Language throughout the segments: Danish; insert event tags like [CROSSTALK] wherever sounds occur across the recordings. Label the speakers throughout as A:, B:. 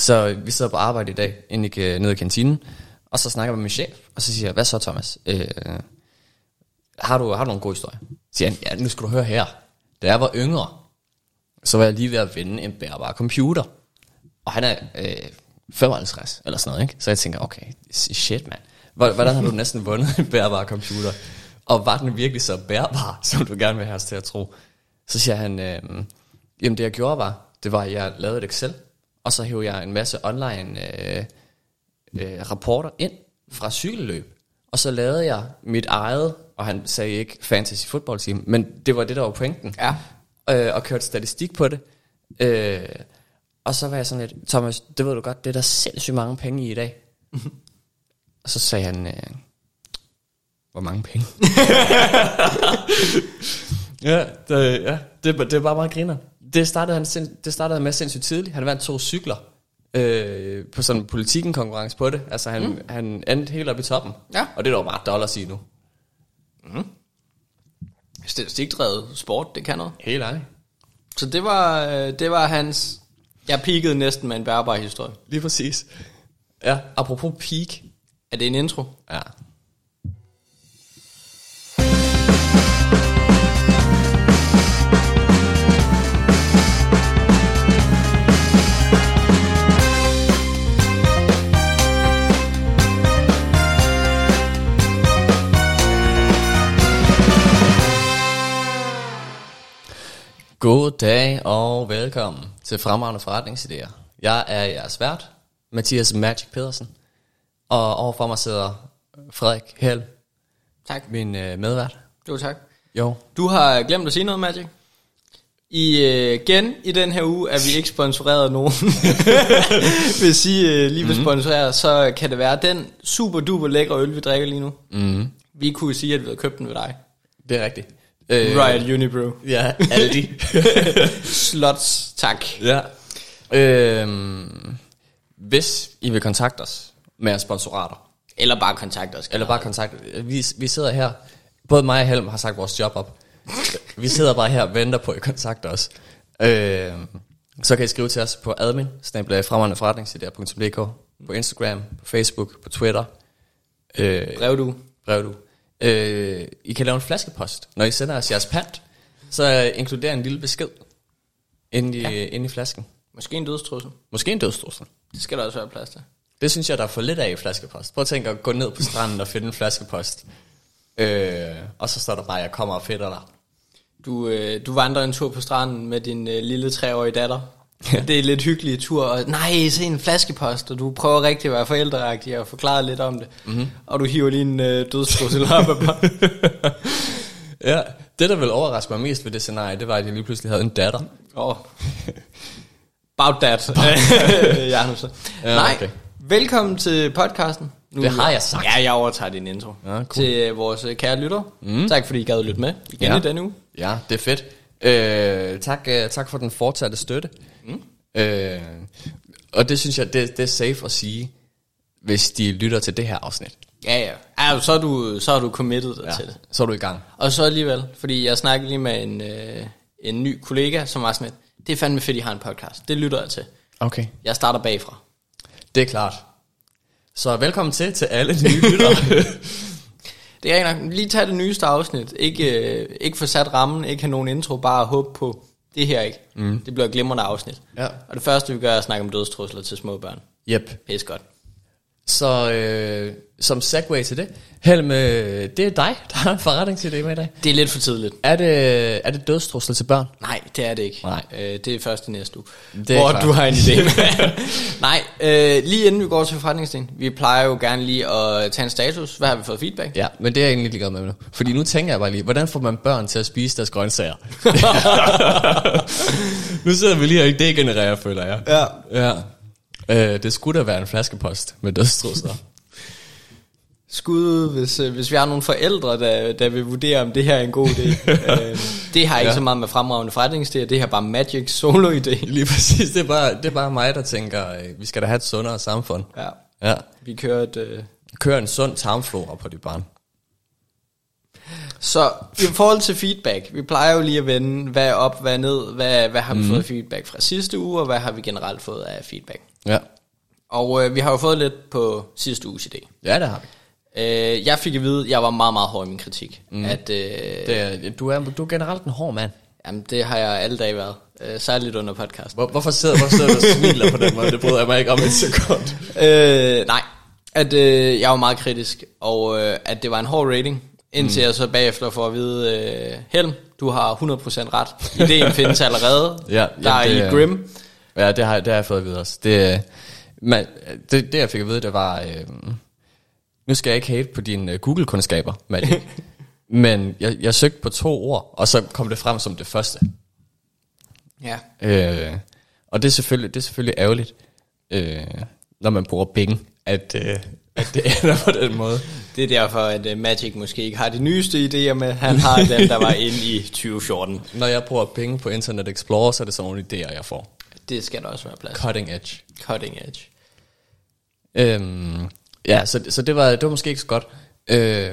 A: Så vi sidder på arbejde i dag, inde i, øh, nede i kantinen, og så snakker jeg med min chef, og så siger jeg, hvad så Thomas? Øh, har, du, har du nogle gode historier? Så siger han, ja, nu skal du høre her. Da jeg var yngre, så var jeg lige ved at vinde en bærbar computer. Og han er øh, 55 eller sådan noget, ikke? Så jeg tænker, okay, shit mand. Hvordan har du næsten vundet en bærbar computer? Og var den virkelig så bærbar, [LAUGHS] som du gerne vil have os til at tro? Så siger han, øh, jamen det jeg gjorde var, det var, at jeg lavede et Excel, og så hævde jeg en masse online øh, øh, rapporter ind fra cykelløb. Og så lavede jeg mit eget, og han sagde ikke fantasy football team, men det var det, der var pointen.
B: Ja.
A: Øh, og kørte statistik på det. Øh, og så var jeg sådan lidt, Thomas, det ved du godt, det er der sindssygt mange penge i i dag. [LAUGHS] og så sagde han, øh, hvor mange penge? [LAUGHS] ja, det, ja det, det er bare meget griner. Det startede, han, sind- det startede med sindssygt tidligt. Han vandt to cykler øh, på sådan en politikken konkurrence på det. Altså han, mm. han endte helt op i toppen.
B: Ja.
A: Og det er dog bare dollars i nu.
B: Statistikdrevet sport, det kan noget.
A: Helt ærligt.
B: Så det var, øh, det var hans... Jeg peakede næsten med en bærbar historie.
A: Lige præcis. Ja, apropos peak.
B: Er det en intro?
A: Ja. God dag og velkommen til Fremragende Forretningsidéer. Jeg er jeres vært, Mathias Magic Pedersen. Og overfor mig sidder Frederik Hel,
B: Tak.
A: min øh, medvært.
B: Jo, tak.
A: Jo.
B: Du har glemt at sige noget, Magic. I, øh, igen i den her uge er vi ikke sponsoreret af nogen. [LAUGHS] Hvis I øh, lige vil
A: Mhm.
B: sponsorere, så kan det være den super duper lækre øl, vi drikker lige nu.
A: Mm,
B: Vi kunne sige, at vi havde købt den ved dig.
A: det er rigtigt.
B: Øh. Riot Unibrew.
A: Ja, Aldi. [LAUGHS]
B: Slots, tak.
A: ja. Øhm, hvis I vil kontakte os med sponsorater,
B: Eller bare kontakt os.
A: eller bare kontakte, vi, vi sidder her, både mig og Helm har sagt vores job op. Vi sidder bare her og venter på, at I kontakter os. Øhm, så kan I skrive til os på admin, fremragende på Instagram, på Facebook, på Twitter. Øh,
B: Brev du.
A: Øh, I kan lave en flaskepost. Når I sender os jeres pant, så inkluderer en lille besked inde i, ja. inde i flasken.
B: Måske en dødstrussel.
A: Måske en dødstrussel.
B: Det skal der også være plads til.
A: Det synes jeg, der er for lidt af i flaskepost. Prøv at tænke at gå ned på stranden og finde en flaskepost. Øh, og så står der bare, jeg kommer og fedter dig.
B: Du, øh, du vandrer en tur på stranden med din øh, lille treårige datter. Det er en lidt hyggelig tur, og nej, se en flaskepost, og du prøver rigtig at være forældreagtig og forklare lidt om det. Mm-hmm. Og du hiver lige en øh, dødstrussel op. [LAUGHS]
A: Ja, det der vil overraske mig mest ved det scenarie, det var, at jeg lige pludselig havde en datter.
B: oh. About that. ja, nu så.
A: Ja,
B: nej,
A: okay.
B: velkommen til podcasten. Nu,
A: Det har jeg sagt.
B: Ja, jeg overtager din intro.
A: Ja, cool.
B: Til øh, vores øh, kære lytter. Mm. Tak fordi I gad at lytte med igen
A: Ja.
B: i denne uge.
A: Ja, det er fedt. Øh, tak, øh, tak for den fortsatte støtte. Øh, og det synes jeg, det, det er safe at sige, hvis de lytter til det her afsnit.
B: Ja, ja. ja så, er du, så er du committed ja. til det.
A: Så er du i gang.
B: Og så alligevel, fordi jeg snakkede lige med en, øh, en ny kollega, som var sådan lidt, det er fandme fedt, I har en podcast. Det lytter jeg til.
A: Okay.
B: Jeg starter bagfra.
A: Det er klart. Så velkommen til, til alle nye lyttere. [LAUGHS]
B: Det er nok. Lige tage det nyeste afsnit. Ikke, øh, ikke få sat rammen, ikke have nogen intro, bare håbe på det her ikke. Mm. Det bliver et glimrende afsnit.
A: Ja.
B: Og det første, vi gør, er at snakke om dødstrusler til små børn.
A: yep.
B: Pisse godt.
A: Så øh, som segue til det, Helm, øh, det er dig, der har en forretningsidé med i dag.
B: Det er lidt for tidligt.
A: Er det, er det dødstrusler til børn?
B: Nej, det er det ikke.
A: Nej.
B: Øh, det er først i næste uge.
A: Det
B: hvor
A: klart.
B: du har en idé med. [LAUGHS] [LAUGHS] Nej, øh, lige inden vi går til forretningsdagen. Vi plejer jo gerne lige at tage en status. Hvad har vi fået feedback?
A: Ja, men det er jeg egentlig ligeglad med nu. Fordi nu tænker jeg bare lige, hvordan får man børn til at spise deres grøntsager? [LAUGHS] nu sidder vi lige og idégenererer, føler jeg.
B: Ja.
A: Ja. Øh, det skulle da være en flaskepost med dødstrusler.
B: Skud, hvis, øh, hvis vi har nogle forældre, der, der vil vurdere, om det her er en god idé. [LAUGHS] øh, det har ikke
A: Ja.
B: så meget med fremragende forretningsidéer, det her er bare Magic solo idé. [LAUGHS]
A: lige præcis, det er, bare, det er bare mig, der tænker, øh, vi skal da have et sundere samfund.
B: Ja.
A: Ja.
B: Vi kører et... Øh,
A: Kør en sund tarmflora på dit barn.
B: Så i forhold til feedback, vi plejer jo lige at vende, hvad er op, hvad er ned, hvad, hvad har vi mm. fået feedback fra sidste uge, og hvad har vi generelt fået af feedback.
A: Ja.
B: Og øh, vi har jo fået lidt på sidste uges idé.
A: Ja, det har vi.
B: Øh, jeg fik at vide, at jeg var meget, meget hård i min kritik. Mm. At, øh,
A: Det er, du, er, du er generelt en hård mand.
B: jamen, det har jeg alle dage været. Øh, særligt under podcast.
A: Hvor, hvorfor sidder, hvorfor sidder du og smiler på den måde? Det bryder jeg mig ikke om et sekund.
B: Øh, nej, at øh, jeg var meget kritisk, og øh, at det var en hård rating, indtil mm. jeg så bagefter får at vide, øh, Helm, du har 100% ret. Ideen findes allerede.
A: Ja,
B: der er
A: jamen,
B: i Grim.
A: Ja, det har, det har jeg fået at vide også. Det, øh, man, det, det jeg fik at vide, det var... Øh, nu skal jeg ikke hate på dine øh, Google-kundskaber, Magic. [LAUGHS] men jeg, jeg søgte på to ord, og så kom det frem som det første.
B: Ja.
A: Øh, og det er selvfølgelig, det er selvfølgelig ærgerligt, øh, når man bruger penge, at, øh, at det ender på den måde.
B: Det er derfor, at uh, Magic måske ikke har de nyeste idéer med. Han har dem, der var inde i [LAUGHS] 2014.
A: Når jeg bruger penge på Internet Explorer, så er det sådan nogle idéer, jeg får.
B: Det skal der også være plads.
A: Cutting edge.
B: Cutting edge.
A: Øhm, ja, så, så det, var, det var måske ikke så godt. Øh,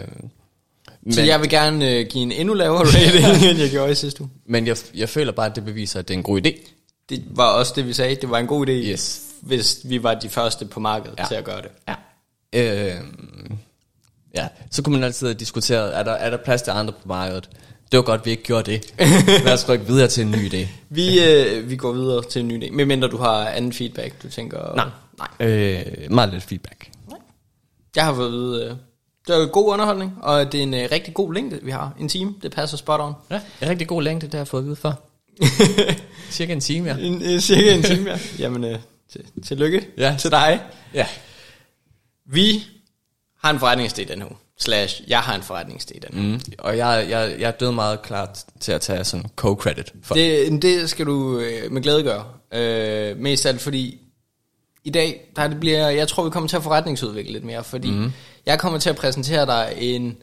A: men,
B: Så jeg vil gerne øh, give en endnu lavere rating, [LAUGHS] end jeg gjorde i sidste uge.
A: men jeg, jeg føler bare, at det beviser, at det er en god idé.
B: Det var også det, vi sagde. Det var en god idé,
A: Yes.
B: hvis vi var de første på markedet ja. Til at gøre det.
A: Ja. Øh, ja, så kunne man altid diskutere, er der, er der plads til andre på markedet? Det var godt, vi ikke gjorde det. [LAUGHS] Lad os rykke videre til en ny idé.
B: Vi, øh, vi går videre til en ny idé. Medmindre du har anden feedback, du tænker...
A: Nej.
B: Nej.
A: Øh, meget lidt feedback.
B: Jeg har fået at vide, øh, det er god underholdning, og det er en øh, rigtig god længde, vi har. En time, det passer spot on.
A: Ja, en rigtig god længde, det har jeg fået at vide for. [LAUGHS] Cirka en time, ja.
B: En, øh, cirka en time, ja. Jamen, øh, til, tillykke
A: Ja.
B: til dig.
A: Ja.
B: Vi har en forretningsidé den her uge. Slash, jeg har en forretningsidé den her uge.
A: Mm. Og jeg, jeg, jeg er død meget klar til at tage sådan co-credit for.
B: Det, det skal du øh, med glæde gøre. Øh, mest alt fordi, i dag, der det bliver, jeg tror vi kommer til at forretningsudvikle lidt mere, fordi mm. jeg kommer til at præsentere dig en,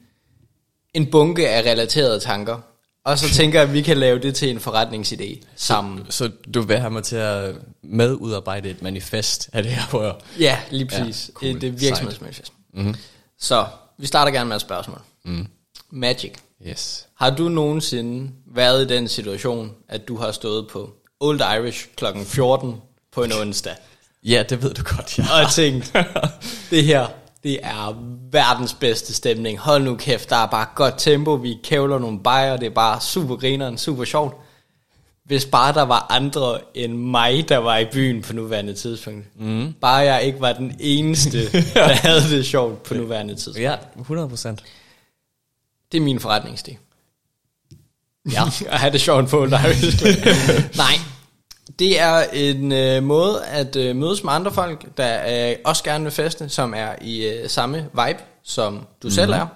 B: en bunke af relaterede tanker, og så tænker jeg, at vi kan lave det til en forretningsidé sammen.
A: Så du vil have mig til at medudarbejde et manifest af det her, hvor jeg...
B: Ja, lige præcis.
A: Ja, cool.
B: cool. Det er virksomhedsmanifest. Mm-hmm. Så, vi starter gerne med et spørgsmål. Mm. Magic.
A: Yes.
B: Har du nogensinde været i den situation, at du har stået på Old Irish kl. 14 på en onsdag,
A: Ja, det ved du godt, ja.
B: og tænkt, det her, det er verdens bedste stemning. Hold nu kæft, der er bare godt tempo, vi kævler nogle bajer, det er bare super grineren, super sjovt. Hvis bare der var andre end mig, der var i byen på nuværende tidspunkt. Mm. Bare jeg ikke var den eneste, [LAUGHS] der havde det sjovt på nuværende tidspunkt.
A: Ja, 100 procent.
B: Det er min forretningsidé. Ja. [LAUGHS] at have det sjovt på Club. [LAUGHS] Nej, det er en øh, måde at øh, mødes med andre folk, der øh, også gerne vil feste, som er i øh, samme vibe, som du mm. selv er.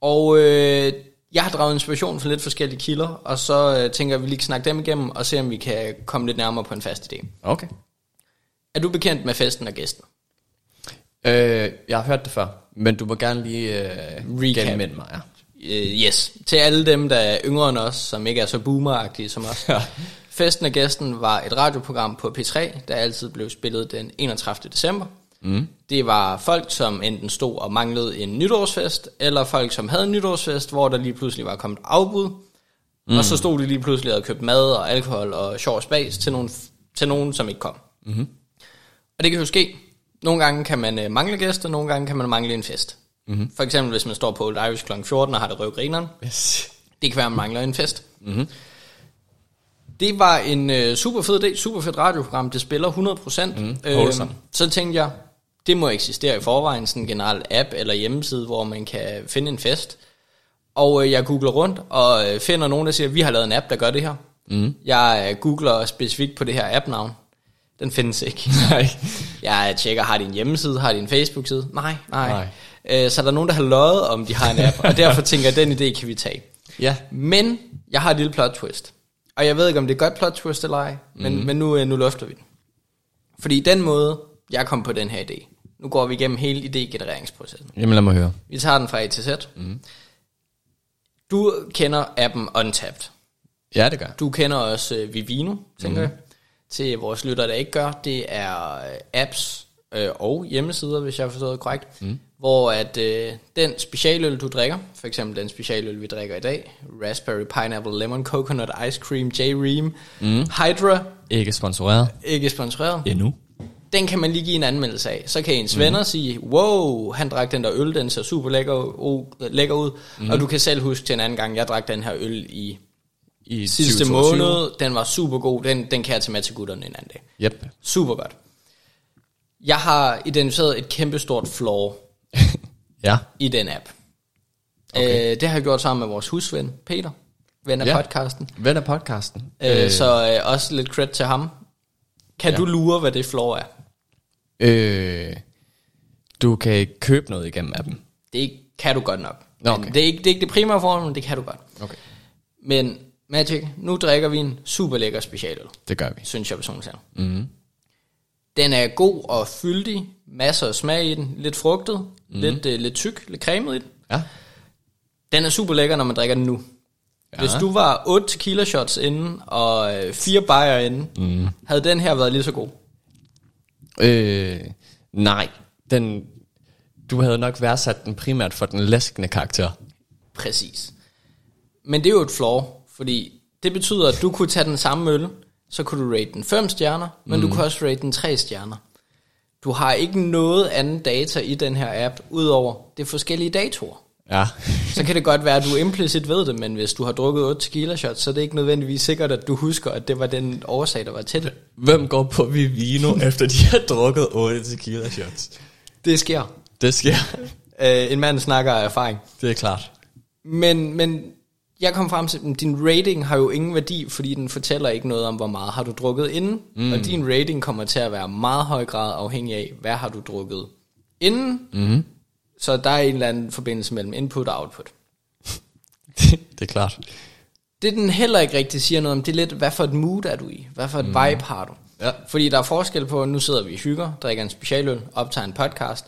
B: Og øh, jeg har draget inspiration fra lidt forskellige kilder, og så øh, tænker jeg, vi lige kan snakke dem igennem, og se om vi kan komme lidt nærmere på en fast idé.
A: Okay.
B: Er du bekendt med festen og gæsten?
A: Øh, jeg har hørt det før, men du må gerne lige øh,
B: Recap.
A: genminde mig. Ja.
B: Uh, yes. Til alle dem, der er yngre end os, som ikke er så boomeragtige som os. [LAUGHS]
A: Ja.
B: Festen og Gæsten var et radioprogram på P3, der altid blev spillet den 31. december. Mm. Det var folk, som enten stod og manglede en nytårsfest, eller folk, som havde en nytårsfest, hvor der lige pludselig var kommet afbud. Mm. Og så stod de lige pludselig og havde købt mad og alkohol og sjov spas til nogen, til nogen som ikke kom. Mm-hmm. Og det kan jo ske. Nogle gange kan man øh, mangle gæster, nogle gange kan man mangle en fest. Mm-hmm. For eksempel hvis man står på Old Irish kl. 14 og har det røvgrineren.
A: Yes.
B: Det kan være, at man mangler en fest. Mm-hmm. Det var en øh, super fed idé, super fedt radioprogram. Det spiller 100%. Mm,
A: wholesome.
B: så tænkte jeg, det må eksistere i forvejen, sådan en generel app eller hjemmeside, hvor man kan finde en fest. Og øh, jeg googler rundt og øh, finder nogen, der siger, vi har lavet en app, der gør det her. Mm. Jeg øh, googler specifikt på det her app-navn. Den findes ikke. [LAUGHS]
A: Nej.
B: Jeg tjekker, har de en hjemmeside, har de en Facebook-side? Nej, nej.
A: Nej.
B: Øh, så er der nogen, der har løjet, om de har en app, og derfor tænker jeg, den idé kan vi tage.
A: Ja.
B: Men jeg har et lille plot twist. Og jeg ved ikke, om det er godt plot twist eller ej, men, mm. men nu, nu løfter vi den. Fordi den måde, jeg kom på den her idé, nu går vi igennem hele idégenereringsprocessen.
A: Jamen lad mig høre.
B: Vi tager den fra A til Z. Mm. Du kender appen Untapped.
A: Ja, det gør.
B: Du kender også øh, Vivino, tænker mm. jeg. Til vores lyttere, der ikke gør, det er øh, apps øh, og hjemmesider, hvis jeg har forstået det korrekt, mm. hvor at øh, den specialøl, du drikker, for eksempel den specialøl, vi drikker i dag, Raspberry Pineapple Lemon Coconut Ice Cream J. Ream, mm. Hydra,
A: Ikke sponsoreret.
B: ikke sponsoreret,
A: Endnu.
B: Den kan man lige give en anmeldelse af. Så kan ens venner sige, wow, han drak den der øl, den ser super lækker, o- lækker ud. Mm. Og du kan selv huske til en anden gang, jeg drak den her øl i
A: I
B: sidste
A: 2022.
B: måned. Den var super god, den, den kan jeg tage med til gutterne en anden dag.
A: Yep.
B: Super godt. Jeg har identificeret et kæmpestort flaw [LAUGHS]
A: Ja.
B: i den app.
A: Okay.
B: Øh, det har jeg gjort sammen med vores husven, Peter, ven af
A: Ja.
B: podcasten.
A: Ven af podcasten.
B: Øh, så øh, også lidt credit til ham. Kan
A: Ja.
B: ja. du lure, hvad det flaw er?
A: Øh, du kan ikke købe noget igennem appen.
B: Det kan du godt nok.
A: Nå,
B: Men
A: okay.
B: det, er ikke, det er ikke det primære formål, men det kan du godt.
A: Okay.
B: Men Magic, nu drikker vi en super lækker specialøl,
A: Det gør vi.
B: synes jeg personligt selv.
A: Mm.
B: Den er god og fyldig, masser af smag i den, lidt frugtet, mm. lidt, øh, lidt tyk, lidt cremet i den.
A: Ja.
B: Den er super lækker, når man drikker den nu.
A: Ja.
B: Hvis du var 8 tequila shots inden og øh, 4 bajer inden, mm. havde den her været lige så god.
A: Øh, nej. Den, du havde nok værdsat den primært for den læskende karakter.
B: Præcis. Men det er jo et flaw, fordi det betyder, at du kunne tage den samme øl, så kunne du rate den 5 stjerner, men mm. du kunne også rate den 3 stjerner. Du har ikke noget andet data i den her app, udover det forskellige datoer.
A: Ja. [LAUGHS]
B: Så kan det godt være, at du implicit ved det, men hvis du har drukket 8 tequila shots, så er det ikke nødvendigvis sikkert, at du husker, at det var den årsag, der var til det.
A: Hvem går på Vivino, [LAUGHS] efter de har drukket 8 tequila shots?
B: Det sker.
A: Det sker. [LAUGHS]
B: Øh, en mand snakker af erfaring.
A: Det er klart.
B: Men, men jeg kom frem til, at din rating har jo ingen værdi, fordi den fortæller ikke noget om, hvor meget har du drukket inden. Mm. Og din rating kommer til at være meget høj grad afhængig af, hvad har du drukket inden.
A: Mm.
B: Så der er en eller anden forbindelse mellem input og output. [LAUGHS]
A: det er klart.
B: Det den heller ikke rigtig siger noget om, det er lidt, hvad for et mood er du i? Hvad for et mm. vibe har du?
A: Ja.
B: Fordi der er forskel på, nu sidder vi i hygger, drikker en specialøl, optager en podcast,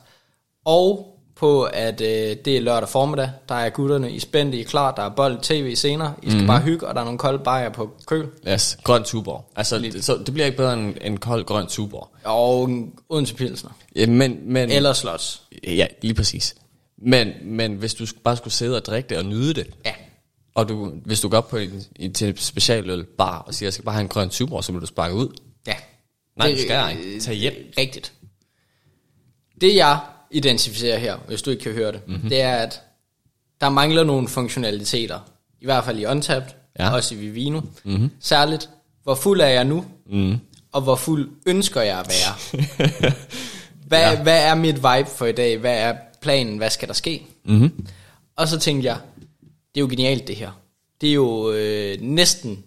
B: og på, at øh, det er lørdag formiddag, der er gutterne i spændte, I er klar, der er bold, tv senere, I skal mm. bare hygge, og der er nogle kolde bajer på køl.
A: Yes, grøn tuborg. Altså, det, så det bliver ikke bedre end en kold grøn tuborg.
B: Og en Odense Pilsner.
A: Ja, men, men,
B: Eller slots.
A: Ja, lige præcis. Men, men hvis du bare skulle sidde og drikke det og nyde det,
B: Ja.
A: og du, hvis du går op på en, en, til en specialøl bar og siger, jeg skal bare have en grøn tuborg, så bliver du sparket ud.
B: Ja.
A: Nej, det skal jeg ikke. Tag hjem.
B: Rigtigt. Det jeg identificerer her, hvis du ikke kan høre det,
A: Mhm.
B: mm-hmm. det er, at der mangler nogle funktionaliteter. I hvert fald i Untapped,
A: ja.
B: også i Vivino. Mm-hmm. Særligt, hvor fuld er jeg nu, mm. og hvor fuld ønsker jeg at være. [LAUGHS] hvad, ja. hvad er mit vibe for i dag? Hvad er planen? Hvad skal der ske?
A: Mm-hmm.
B: Og så tænkte jeg, det er jo genialt det her. Det er jo øh, næsten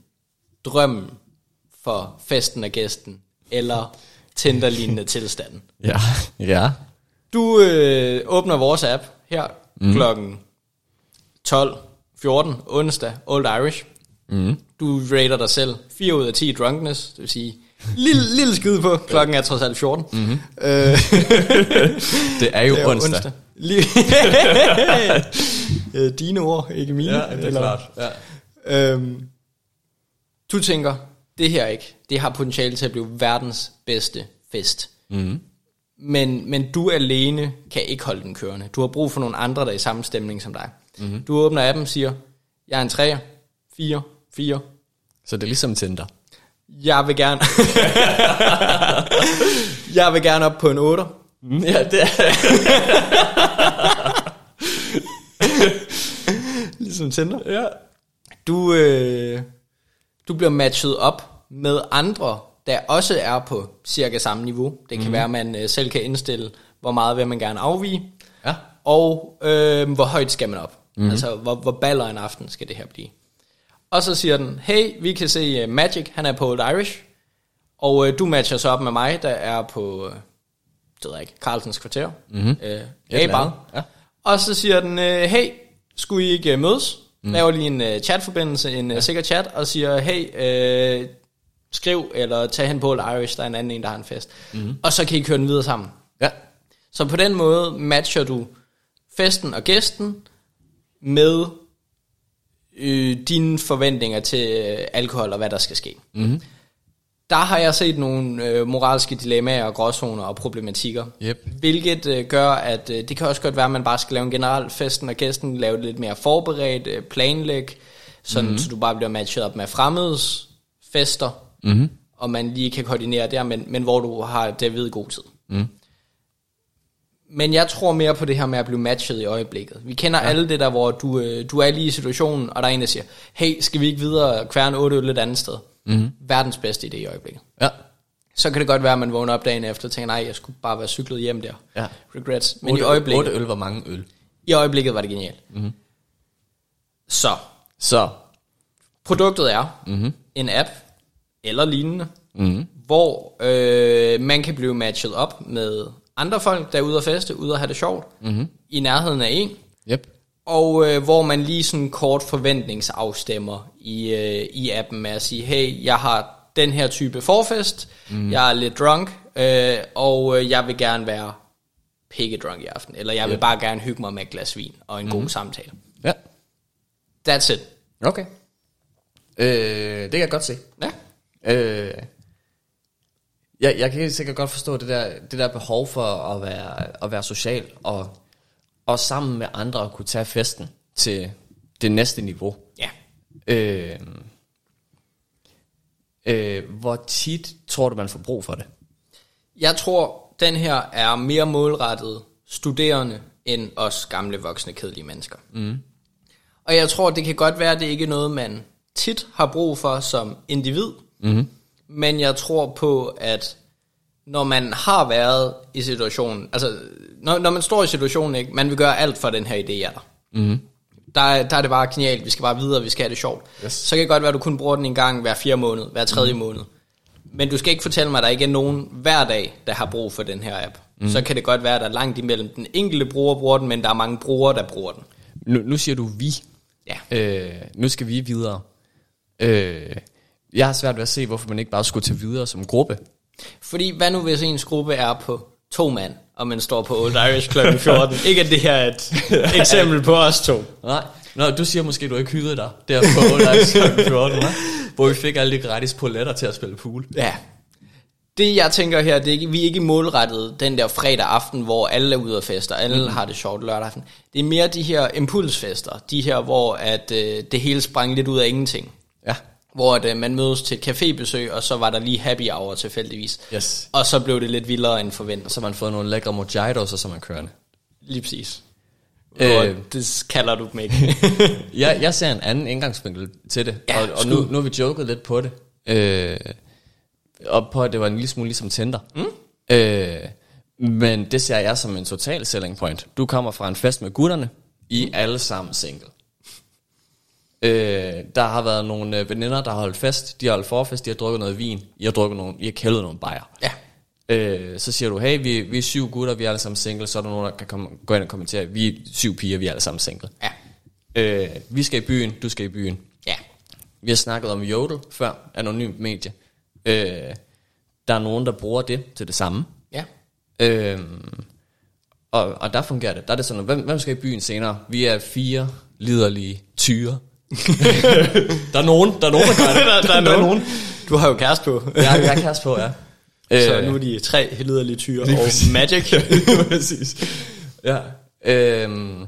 B: drømmen for festen og gæsten, eller Tinder-lignende [LAUGHS] tilstanden.
A: Ja, ja.
B: Du øh, åbner vores app her mm. klokken 12.14 onsdag, Old Irish.
A: Mm.
B: Du rater dig selv 4 ud af 10 drunkenness, det vil sige lille, [LAUGHS] lille skide på, klokken er trods alt 14. Mm-hmm. Øh, [LAUGHS]
A: Det er jo
B: det er
A: onsdag.
B: onsdag. Lige- [LAUGHS] Øh, Dine ord, ikke mine.
A: Ja, det er
B: Eller-
A: klart. Ja.
B: Øhm, du tænker, det her ikke, det har potentiale til at blive verdens bedste fest.
A: Mm.
B: Men, men du alene kan ikke holde den kørende. Du har brug for nogle andre, der er i samme stemning som dig. Mm-hmm. Du åbner appen og siger, jeg er en 3, 4, 4.
A: Så det er ligesom Tinder.
B: Jeg vil gerne... [LAUGHS] jeg vil gerne op på en 8.
A: Ja, det er [LAUGHS]
B: Ligesom Tinder.
A: ja.
B: Du, øh, du bliver matchet op med andre, der også er på cirka samme niveau. Det kan mm. være, at man øh, selv kan indstille, hvor meget vil man gerne afvige,
A: Ja.
B: og øh, hvor højt skal man op. Mm. Altså, hvor, hvor baller en aften skal det her blive. Og så siger den, hey, vi kan se uh, Magic, han er på Old Irish, og øh, du matcher så op med mig, der er på, øh, det ved jeg ikke, Carlsens kvarter. Mm-hmm. Øh, bare.
A: Ja.
B: Og så siger den, øh, hey, skulle I ikke øh, mødes? Mm. Laver lige en øh, chatforbindelse, en øh, sikker chat, og siger, hey, øh, skriv, eller tag hen på Irish, der er en anden en, der har en fest. Mm. Og så kan I køre den videre sammen.
A: Ja.
B: Så på den måde matcher du festen og gæsten med øh, dine forventninger til øh, alkohol og hvad der skal ske.
A: Mm-hmm.
B: der har jeg set nogle øh, moralske dilemmaer og gråzoner og problematikker.
A: Yep.
B: Hvilket øh, gør, at øh, det kan også godt være, at man bare skal lave en generel festen og gæsten, lave det lidt mere forberedt, øh, planlæg, sådan, mm-hmm. så du bare bliver matchet op med fremmedes fester, mm-hmm. og man lige kan koordinere der, men, men hvor du har det ved god tid. Mm. Men jeg tror mere på det her med at blive matchet i øjeblikket. Vi kender ja. alle det der, hvor du, øh, du er lige i situationen, og der er en, der siger, hey, skal vi ikke videre kværne 8 øl et andet sted? Mm-hmm. Verdens bedste idé i øjeblikket.
A: Ja.
B: Så kan det godt være, at man vågner op dagen efter og tænker, nej, jeg skulle bare være cyklet hjem der.
A: Ja.
B: Regrets. Men
A: 8,
B: i øjeblikket,
A: 8 øl, hvor mange øl?
B: i øjeblikket var det genialt. Mm-hmm. Så,
A: Så.
B: produktet er mm-hmm. en app, eller lignende, mm-hmm. hvor øh, man kan blive matchet op med andre folk, der er ude at feste, ude at have det sjovt, mm-hmm. i nærheden af en,
A: Yep.
B: og øh, hvor man lige sådan kort forventningsafstemmer i, øh, i appen med at sige, hey, jeg har den her type forfest, mm. jeg er lidt drunk, øh, og øh, jeg vil gerne være pikke drunk i aften, eller jeg vil
A: Yep.
B: bare gerne hygge mig med et glas vin og en mm. god samtale.
A: Ja.
B: That's it.
A: Okay. Øh, det kan jeg godt se.
B: Ja.
A: Øh, jeg, jeg kan helt sikkert godt forstå det der, det der behov for at være, at være social, og, og sammen med andre at kunne tage festen til det næste niveau.
B: Ja.
A: Øh, øh, hvor tit tror du, man får brug for det?
B: Jeg tror, den her er mere målrettet studerende end os gamle voksne kedelige mennesker. Mm. Og jeg tror, det kan godt være, at det ikke er noget, man tit har brug for som individ. Mm. Men jeg tror på, at når man har været i situationen, altså når, når man står i situationen, ikke, man vil gøre alt for den her idé er der. Mm. Der, er- der er det bare genialt, vi skal bare videre, vi skal have det sjovt.
A: Yes.
B: Så kan det godt være, at du kun bruger den en gang hver fire måned, hver tredje mm. måned. Men du skal ikke fortælle mig, at der ikke er nogen hver dag, der har brug for den her app. Mm. Så kan det godt være, at der er langt imellem den enkelte bruger bruger den, men der er mange brugere, der bruger den.
A: Nu, nu siger du vi.
B: Ja.
A: Øh, nu skal vi videre. Øh, jeg har svært ved at se, hvorfor man ikke bare skulle tage videre som gruppe.
B: Fordi hvad nu hvis ens gruppe er på to mand, og man står på Old Irish kl. 14? [LAUGHS] ikke at det her er et [LAUGHS] eksempel på os to.
A: Nej. Nå, du siger måske, du ikke hyggede dig der på Old 14, hva'? hvor vi fik alle de gratis poletter til at spille pool.
B: Ja. Det jeg tænker her, det er vi er ikke målrettet den der fredag aften, hvor alle er ude og fester, alle mm. har det sjovt lørdag aften. Det er mere de her impulsfester, de her, hvor at, øh, det hele sprang lidt ud af ingenting.
A: Ja.
B: Hvor at, øh, man mødes til et cafébesøg, og så var der lige happy hour tilfældigvis.
A: Yes.
B: Og så blev det lidt vildere end forventet.
A: Og så har man fået nogle lækre mojitos, og så er man kørende.
B: Lige præcis.
A: Øh.
B: Øh, det kalder du dem ikke. [LAUGHS]
A: Jeg, jeg ser en anden indgangsvinkel til det,
B: Ja,
A: og, og nu, nu har vi joket lidt på det. Øh, og på, at det var en lille smule ligesom Tinder. Mm. Øh, men det ser jeg som en total selling point. Du kommer fra en fest med gutterne, I er alle sammen single. Øh, der har været nogle øh, veninder, der har holdt fest, de har holdt forfest, de har drukket noget vin, I har drukket nogle, I har kældet nogle bajer.
B: ja.
A: Øh, så siger du, hey, vi, vi er syv gutter, vi er alle sammen single, så er der nogen, der kan komme, gå ind og kommentere, vi er syv piger, vi er alle sammen single.
B: Ja.
A: Øh, vi skal i byen, du skal i byen.
B: Ja.
A: Vi har snakket om Jodel før, anonymt medie. Øh, der er nogen, der bruger det til det samme.
B: Ja.
A: Øh, og, og der fungerer det. Der er det sådan, hvem, hvem skal i byen senere? Vi er fire liderlige tyre. [LAUGHS] der er nogen, der er nogen, der gør det. [LAUGHS]
B: der, der, er [LAUGHS] nogen. Du har jo kæreste på.
A: Jeg, jeg er kæreste på, ja.
B: Så
A: Øh,
B: nu er de tre liderlige tyre og
A: præcis.
B: Magic.
A: Præcis. Ja. Øhm,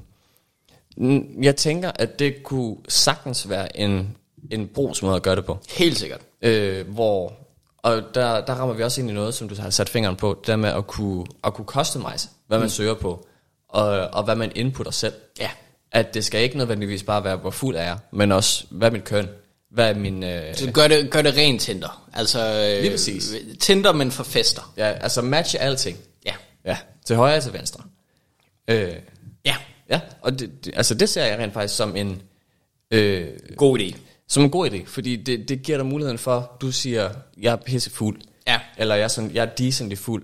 A: jeg tænker, at det kunne sagtens være en, en brugsmåde at gøre det på.
B: Helt sikkert.
A: Øh, hvor, og der, der rammer vi også ind i noget, som du har sat fingeren på, det der med at kunne, at kunne customize, hvad man mm. søger på, og, og hvad man inputter selv.
B: Ja.
A: At det skal ikke nødvendigvis bare være, hvor fuld er jeg, men også, hvad er mit køn? Hvad er min... Øh,
B: Så gør det, gør det rent Tinder. Altså, øh,
A: Lige præcis.
B: Tinder, men for fester.
A: ja, altså matche alting.
B: Ja.
A: Ja, til højre og til venstre. Øh,
B: Ja.
A: Ja, og det, det, altså det ser jeg rent faktisk som en, øh,
B: God idé.
A: som en god idé, fordi det, det giver dig muligheden for, du siger, jeg er pissefuld,
B: Ja.
A: eller jeg er, sådan, jeg er decently fuld.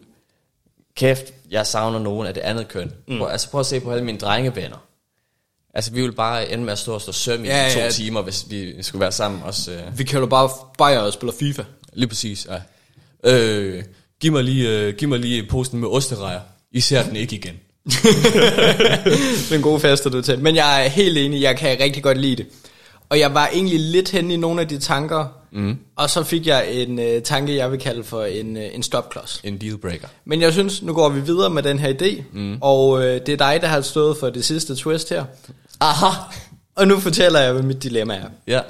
A: Kæft, jeg savner nogen af det andet køn. Mm. Prøv, altså prøv at se på alle mine drengevenner. Altså vi vil bare ende med at stå og stå søm i
B: Ja,
A: to
B: ja.
A: timer, hvis vi skulle være sammen også. Øh,
B: Vi kan jo bare bare og spiller FIFA.
A: lige præcis, ja. Øh, giv, mig lige, øh, giv mig lige posten med osterejer. I ser den ikke igen. [LAUGHS]
B: det er en god fester, du til. Men jeg er helt enig, jeg kan rigtig godt lide det. Og jeg var egentlig lidt hen i nogle af de tanker, Mm. Og så fik jeg en øh, tanke, jeg vil kalde for en, øh, en stopklods.
A: En dealbreaker.
B: Men jeg synes, nu går vi videre med den her idé, mm. og øh, det er dig, der har stået for det sidste twist her.
A: Aha!
B: Og nu fortæller jeg, hvad mit dilemma er.
A: Ja.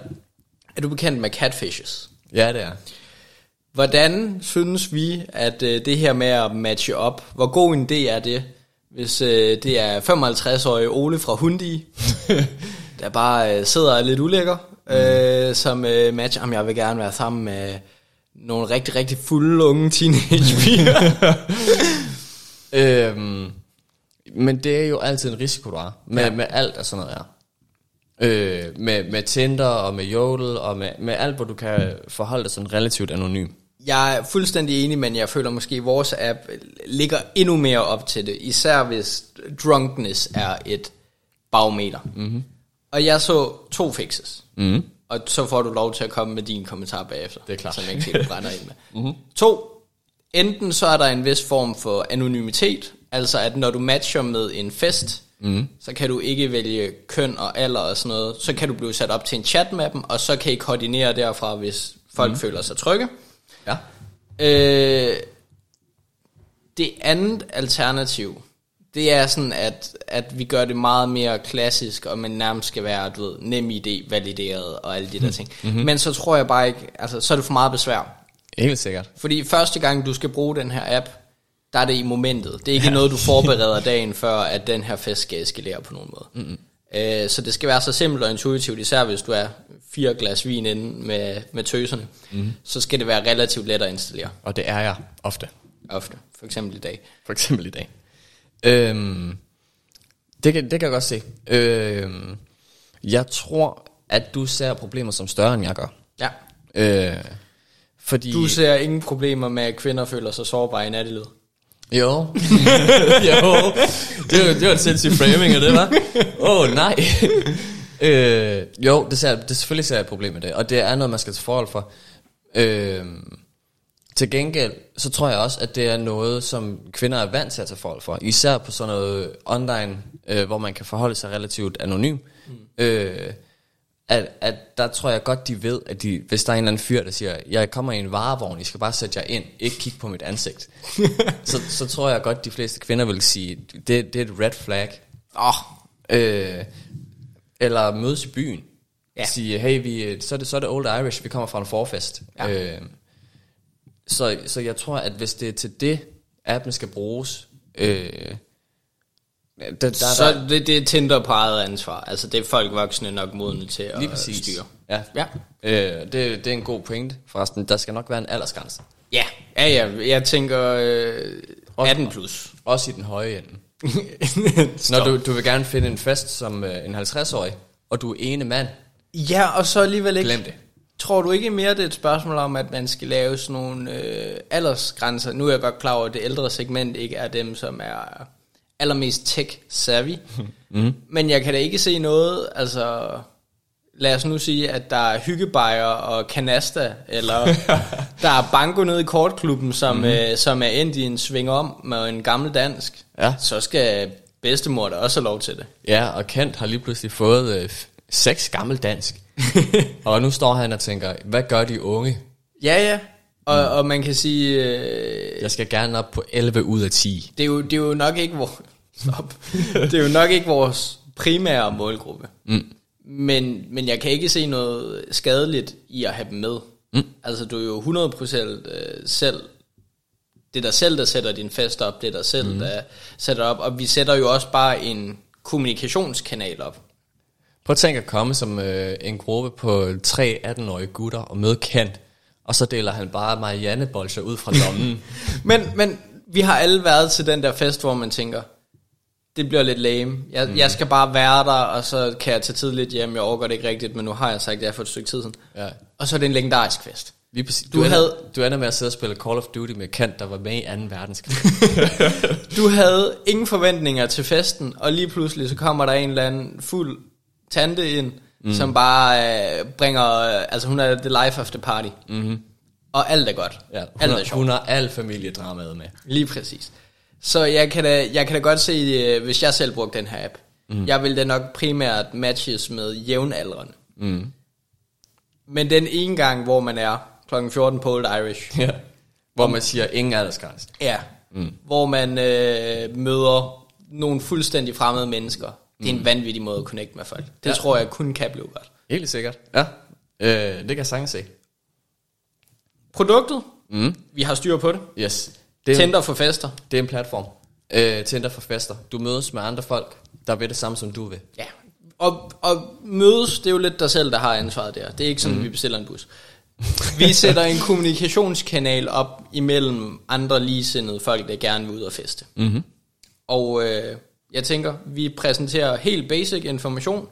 B: Er du bekendt med catfishes?
A: Ja, det er.
B: Hvordan synes vi, at øh, det her med at matche op, hvor god en idé er det, hvis øh, det er 55-årige Ole fra Hundi, [LAUGHS] der bare øh, sidder er lidt ulækker, øh, som øh, matcher, om jeg vil gerne være sammen med nogle rigtig, rigtig fulde unge teenagepiger. [LAUGHS]
A: Øhm, men det er jo altid en risiko, du har. Med,
B: Ja.
A: med alt af sådan noget her. Øh, med, med Tinder og med Jodel og med, med alt, hvor du kan forholde dig sådan relativt anonym.
B: Jeg er fuldstændig enig, men jeg føler måske, at vores app ligger endnu mere op til det. Især hvis drunkness er et barometer. Mm-hmm. Og jeg så to fixes.
A: Mm.
B: Og så får du lov til at komme med din kommentar bagefter.
A: Det er klart.
B: Som jeg ikke helt brænder ind med. mm-hmm. [LAUGHS] To, enten så er der en vis form for anonymitet. Altså at når du matcher med en fest, mm. så kan du ikke vælge køn og alder og sådan noget. Så kan du blive sat op til en chat med dem, og så kan I koordinere derfra, hvis folk mm. føler sig trygge.
A: Ja.
B: Øh, det andet alternativ, det er sådan, at, at vi gør det meget mere klassisk, og man nærmest skal være, du ved, nem idé, valideret og alle de der ting. Mm-hmm. Men så tror jeg bare ikke, altså så er det for meget besvær.
A: Helt sikkert.
B: Fordi første gang, du skal bruge den her app, der er det i momentet. Det er ikke ja. noget, du forbereder dagen før, at den her fest skal eskalere på nogen måde. Mm-hmm. Øh, så det skal være så simpelt og intuitivt, især hvis du er fire glas vin inde med, med tøserne. Mm-hmm. Så skal det være relativt let at installere.
A: Og det er jeg ofte.
B: Ofte. For eksempel i dag.
A: For eksempel i dag. Øhm, det, kan, det kan jeg godt se. Øhm, jeg tror, at du ser problemer som større, end jeg gør.
B: Ja.
A: Øh, fordi...
B: Du ser ingen problemer med, at kvinder føler sig sårbare i nattelivet.
A: Jo. [LAUGHS] jo. Det var, det var en sindssyg framing af det, var. Åh, oh, [LAUGHS] nej. [LAUGHS] øh, jo, det, ser, det selvfølgelig ser jeg et problem med det, og det er noget, man skal tage forhold for. Øh, til gengæld, så tror jeg også, at det er noget, som kvinder er vant til at tage forhold for. Især på sådan noget online, øh, hvor man kan forholde sig relativt anonym. Mm. Øh, at, at der tror jeg godt, de ved, at de, hvis der er en eller anden fyr, der siger, jeg kommer i en varevogn, I skal bare sætte jer ind, ikke kigge på mit ansigt. [LAUGHS] så, så tror jeg godt, de fleste kvinder vil sige, det, det er et red flag.
B: Oh,
A: Øh, eller mødes i byen.
B: Ja.
A: Sige, hey, vi, så, er det, så er det Old Irish, vi kommer fra en forfest.
B: Ja.
A: Øh, så, så jeg tror, at hvis det er til det, appen skal bruges, øh, der, der,
B: så
A: der,
B: det, det er Tinder på eget ansvar. Altså det er folk voksne nok modne til at
A: lige præcis.
B: styre.
A: Ja.
B: Ja.
A: Øh, det, det er en god point. Forresten, der skal nok være en aldersgrænse.
B: Ja, ja, ja. Jeg tænker øh, 18 plus.
A: Også i den høje ende. [LAUGHS] Når du, du vil gerne finde en fest som øh, en 50-årig, og du er ene mand,
B: Ja, og så alligevel ikke.
A: glem det.
B: Tror du ikke mere, det er et spørgsmål om, at man skal lave sådan nogle øh, aldersgrænser? Nu er jeg godt klar over, at det ældre segment ikke er dem, som er allermest tech-savvy. [LAUGHS] mm. Men jeg kan da ikke se noget, altså... Lad os nu sige, at der er hyggebajer og kanasta, eller [LAUGHS] der er banko nede i kortklubben, som, mm-hmm. øh, som er endt i en sving om med en gammel dansk.
A: Ja.
B: Så skal bedstemor da også have lov til det.
A: Ja, og Kent har lige pludselig fået øh, seks gammel dansk. [LAUGHS] og nu står han og tænker, hvad gør de unge?
B: Ja, ja. Og, mm. og man kan sige... Øh,
A: Jeg skal gerne op på 11 ud af 10.
B: det er jo, det er jo nok ikke vores, stop. det er jo nok ikke vores primære målgruppe. Mm. Men, men jeg kan ikke se noget skadeligt i at have dem med. Mm. Altså du er jo 100% øh, selv, det er dig selv, der sætter din fest op, det er dig selv, mm. der sætter op, og vi sætter jo også bare en kommunikationskanal op.
A: Prøv at tænke at komme som øh, en gruppe på tre 18-årige gutter og møde Kent, og så deler han bare Marianne bolcher ud fra lommen. [LAUGHS]
B: Men, men vi har alle været til den der fest, hvor man tænker, det bliver lidt lame. Jeg, mm. jeg skal bare være der, og så kan jeg tage tidligt hjem. Jeg overgår det ikke rigtigt, men nu har jeg sagt ja for et stykke tid siden.
A: ja.
B: Og så er det en legendarisk fest.
A: Lige præcis.
B: Du
A: Du, ender,
B: havde-
A: du ender med at sidde og spille Call of Duty med Kent, der var med i 2. verdenskrig. [LAUGHS]
B: Du havde ingen forventninger til festen, og lige pludselig så kommer der en eller anden fuld tante ind, mm. som bare øh, bringer, øh, altså hun er the life of the party. Mm-hmm. Og alt er godt.
A: ja, hun,
B: alt er sjovt.
A: hun har al familiedramaet med.
B: Lige præcis. Så jeg kan da, jeg kan da godt se, øh, hvis jeg selv brugte den her app, mm. jeg vil da nok primært matches med jævnaldrende. Mm. Men den ene gang, hvor man er klokken 14 på Old Irish, [LAUGHS]
A: Ja. Hvor man siger, ingen aldersgrænse.
B: ja, mm. hvor man øh, møder nogle fuldstændig fremmede mennesker. Det er en vanvittig måde at connecte med folk. Det
A: Ja.
B: ja. tror jeg kun kan blive godt.
A: Helt sikkert. Ja. Øh, det kan jeg sagtens se.
B: Produktet,
A: Mm.
B: vi har styr på det.
A: Yes. Det er,
B: Tinder for fester.
A: det er en platform. Øh, Tinder for fester. Du mødes med andre folk, der vil det samme, som du vil.
B: Ja. Og, og mødes, det er jo lidt dig selv, der har ansvaret der. Det er ikke sådan, mm. vi bestiller en bus. Vi sætter en kommunikationskanal op imellem andre ligesindede folk, der gerne vil ud og feste.
A: Mm-hmm.
B: Og øh, jeg tænker, vi præsenterer helt basic information.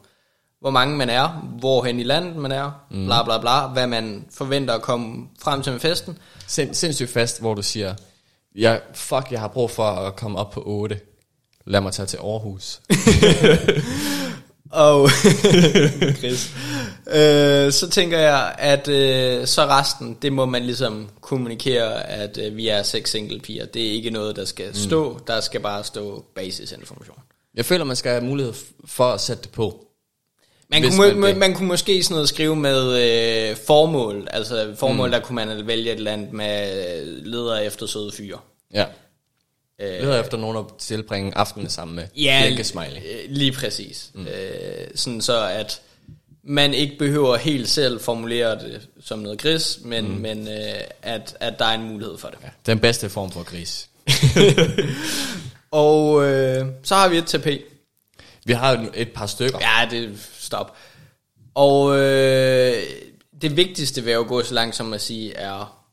B: Hvor mange man er, hvorhen i landet man er, mm. bla bla bla, hvad man forventer at komme frem til med festen.
A: Sind, sindssygt fast, hvor du siger, ja, fuck, jeg har brug for at komme op på 8. Lad mig tage til Aarhus. [LAUGHS]
B: Og [LAUGHS] Chris. Øh, så tænker jeg, at øh, så resten, det må man ligesom kommunikere, at øh, vi er seks single piger. Det er ikke noget, der skal stå. Der skal bare stå basisinformation.
A: Jeg føler, man skal have mulighed for at sætte det på.
B: Man kunne,
A: man
B: man, man kunne måske sådan noget skrive med øh, formål. Altså formål, mm. der kunne man vælge et land med øh, leder efter søde fyre.
A: Ja.
B: Øh,
A: leder efter nogen at tilbringe aftenen sammen med.
B: Ja,
A: smiley.
B: øh, lige præcis. Mm. Øh, sådan så, at man ikke behøver helt selv formulere det som noget gris, men, mm. men øh, at, at der er en mulighed for det. Ja.
A: Den bedste form for gris. [LAUGHS]
B: Og øh, så har vi et TP.
A: Vi har jo et par stykker.
B: Ja, det stop. Og øh, det vigtigste ved at gå så langt som at sige er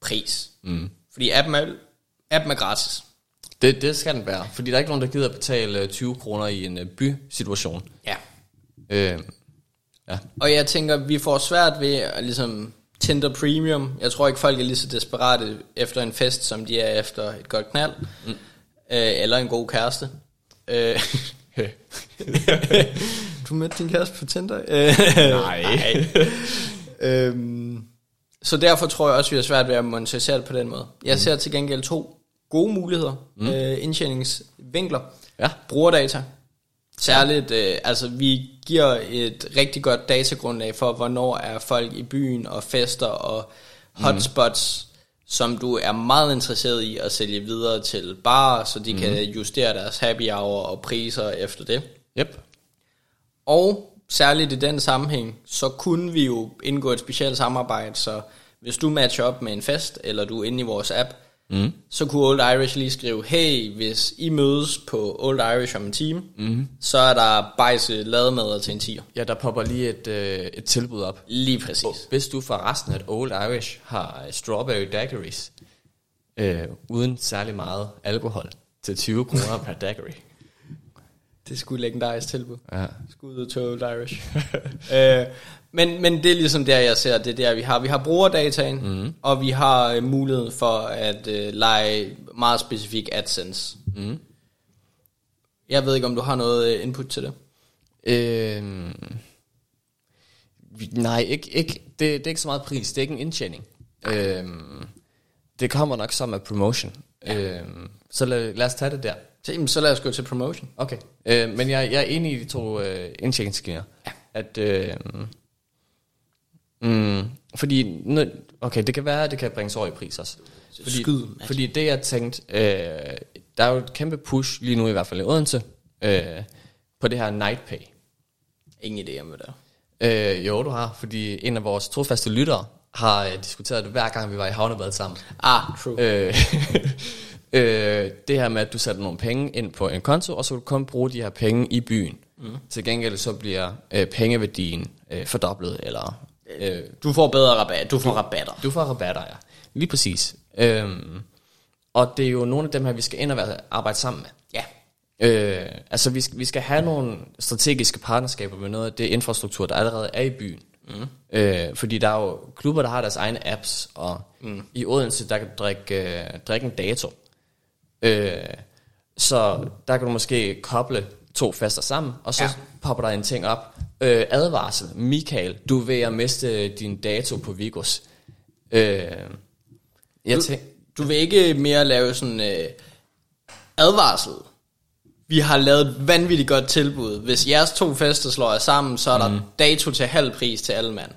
B: pris. Mm. Fordi appen er, appen er gratis.
A: Det, det skal den være, fordi der er ikke nogen, der gider at betale øh, 20 kroner i en øh, bysituation.
B: Ja.
A: Øh, ja.
B: Og jeg tænker, vi får svært ved at ligesom Tinder Premium. Jeg tror ikke, folk er lige så desperate efter en fest, som de er efter et godt knald. Mm. Øh, eller en god kæreste. Øh, [LAUGHS] du mødte din kæreste på Tinder? Øh,
A: Nej. [LAUGHS]
B: øhm, så derfor tror jeg også, vi har svært ved at monetisere det på den måde. Jeg ser til gengæld to gode muligheder. Mm. Øh, indtjeningsvinkler.
A: Ja.
B: Brugerdata. Særligt, øh, altså vi giver et rigtig godt datagrundlag for, hvornår er folk i byen og fester og hotspots, mm. som du er meget interesseret i at sælge videre til barer, så de mm. kan justere deres happy hour og priser efter det.
A: Yep.
B: Og særligt i den sammenhæng, så kunne vi jo indgå et specielt samarbejde, så hvis du matcher op med en fest, eller du er inde i vores app, mm. så kunne Old Irish lige skrive, hey, hvis I mødes på Old Irish om en time, mm. så er der bajse lademad til en tier.
A: Ja, der popper lige et, øh, et tilbud op.
B: Lige præcis.
A: Hvis du for resten af et Old Irish har øh, strawberry daiquiris, øh, uden særlig meget alkohol, til 20 kroner per daiquiri.
B: Det skulle legendarisk tilbud.
A: Ja.
B: Skud til Old Irish. [LAUGHS] øh, men, men det er ligesom der, jeg ser, det er der, vi har. Vi har brugerdataen, mm. og vi har øh, mulighed for at øh, lege meget specifik AdSense. Mm. Jeg ved ikke, om du har noget øh, input til det.
A: Øh, nej, ikke, ikke, det, det er ikke så meget pris. Det er ikke en indtjening. Øh, det kommer nok som af promotion. Ja. Øh, så lad, lad os tage det der.
B: Så, jamen, så lad os gå til promotion.
A: Okay. Øh, men jeg, jeg er enig i de to øh, indtjeningsskiner. Ja. At, øh, mm, fordi, okay, det kan være, at det kan bringes over i pris også. Fordi,
B: Skyd,
A: fordi det jeg tænkte, øh, der er jo et kæmpe push lige nu i hvert fald i Odense, øh, på det her Nightpay.
B: Ingen idé om det der.
A: Øh, jo, du har, fordi en af vores trofaste lyttere har øh, diskuteret det hver gang, vi var i havnebadet sammen.
B: Ah, true.
A: Øh, [LAUGHS] øh, det her med, at du sætter nogle penge ind på en konto, og så kan du kun bruge de her penge i byen. Mm. Til gengæld så bliver øh, pengeværdien øh, fordoblet, eller øh,
B: Du får bedre rabat. Du får rabatter.
A: du får rabatter, ja. Lige præcis. Øhm, og det er jo nogle af dem her, vi skal ind og arbejde sammen med.
B: Ja.
A: Øh, altså vi skal, vi skal have nogle strategiske partnerskaber med noget af det infrastruktur, der allerede er i byen. Mm. Øh, fordi der er jo klubber, der har deres egne apps, og mm. i Odense, der kan du drikke, øh, drikke en dato. Øh, så der kan du måske koble to fester sammen, og så
B: Ja.
A: popper der en ting op. Øh, advarsel, Michael, du er ved at miste din dato på Vigos. Øh, jeg
B: Du,
A: tænker,
B: du vil ikke mere lave sådan øh, advarsel. Vi har lavet et vanvittigt godt tilbud. Hvis jeres to fester slår jer sammen, så er der mm. dato til halv pris til alle mand.